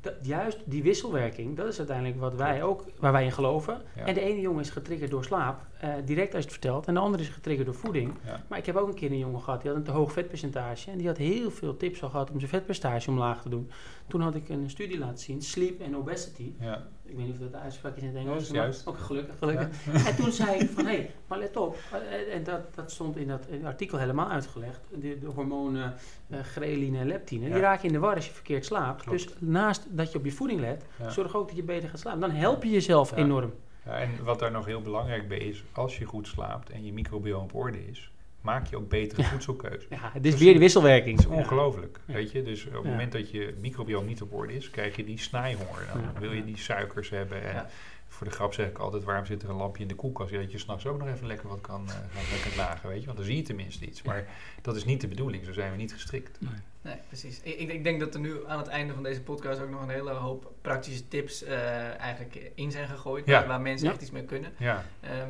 Dat, juist die wisselwerking, dat is uiteindelijk wat wij ook, waar wij in geloven. Ja. En de ene jongen is getriggerd door slaap, eh, direct als je het vertelt. En de andere is getriggerd door voeding. Ja. Maar ik heb ook een keer een jongen gehad, die had een te hoog vetpercentage. En die had heel veel tips al gehad om zijn vetpercentage omlaag te doen. Toen had ik een studie laten zien, Sleep and Obesity. Ja. Ik weet niet of dat de uitspraak is in het Ja, Engels. maar juist. Ook gelukkig, gelukkig. En toen zei ik van, hé, hey, maar let op. Eh, En dat, dat stond in dat artikel helemaal uitgelegd. De, de hormonen eh ghreline en leptine, die Ja. raak je in de war als je verkeerd slaapt. Klopt. Dus naast dat je op je voeding let, Ja. zorg ook dat je beter gaat slapen. Dan help je jezelf Ja. enorm. Ja, en wat daar nog heel belangrijk bij is, als je goed slaapt en je microbiome op orde is, maak je ook betere voedselkeuze. Ja, het is weer de wisselwerking. Het is ongelooflijk, Ja. weet je. Dus op het Ja. moment dat je microbiome niet op orde is, krijg je die snijhonger. Dan Ja. wil je die suikers hebben. En Ja. voor de grap zeg ik altijd, waarom zit er een lampje in de koelkast? Ja, dat je s'nachts ook nog even lekker wat kan, eh, kan lekker lagen, weet je. Want dan zie je tenminste iets. Maar dat is niet de bedoeling, zo zijn we niet gestrikt. Nee, precies. Ik, ik, denk dat er nu aan het einde van deze podcast ook nog een hele hoop praktische tips eh, eigenlijk in zijn gegooid. Ja. Waar, waar mensen Ja. echt iets mee kunnen. Ja, Ehm,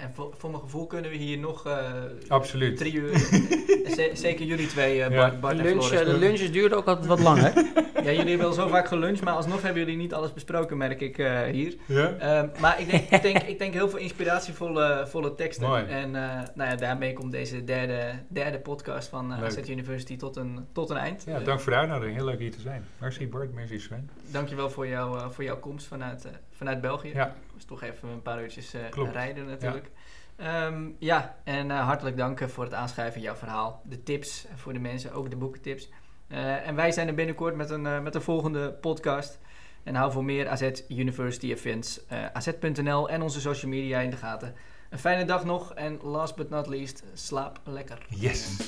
en voor, voor mijn gevoel kunnen we hier nog eh, Absoluut. drie uur. Zeker jullie twee, eh, Ja. Bart, De, Bart en lunch, Floris. eh, de lunches duurden ook altijd wat langer. Ja, jullie hebben al zo vaak geluncht, maar alsnog hebben jullie niet alles besproken, merk ik eh, hier. ja? Ehm, maar ik denk, ik, denk, ik denk heel veel inspiratievolle volle teksten. Mooi. En eh, nou ja, daarmee komt deze derde, derde podcast van uh. AZ University tot een, tot een eind. ja, dank voor de uitnodiging. Heel leuk hier te zijn. Merci Bart, merci Sven. dankjewel voor, jou, eh, voor jouw komst vanuit, eh, vanuit België. Ja. Was toch even een paar uurtjes eh, rijden natuurlijk. Ja, ja en eh, hartelijk dank voor het aanschrijven van jouw verhaal. De tips voor de mensen, ook de boekentips. Eh, en wij zijn er binnenkort met een, met een volgende podcast. En hou voor meer AZ University Events, az.nl en onze social media in de gaten. Een fijne dag nog en last but not least, slaap lekker. Yes.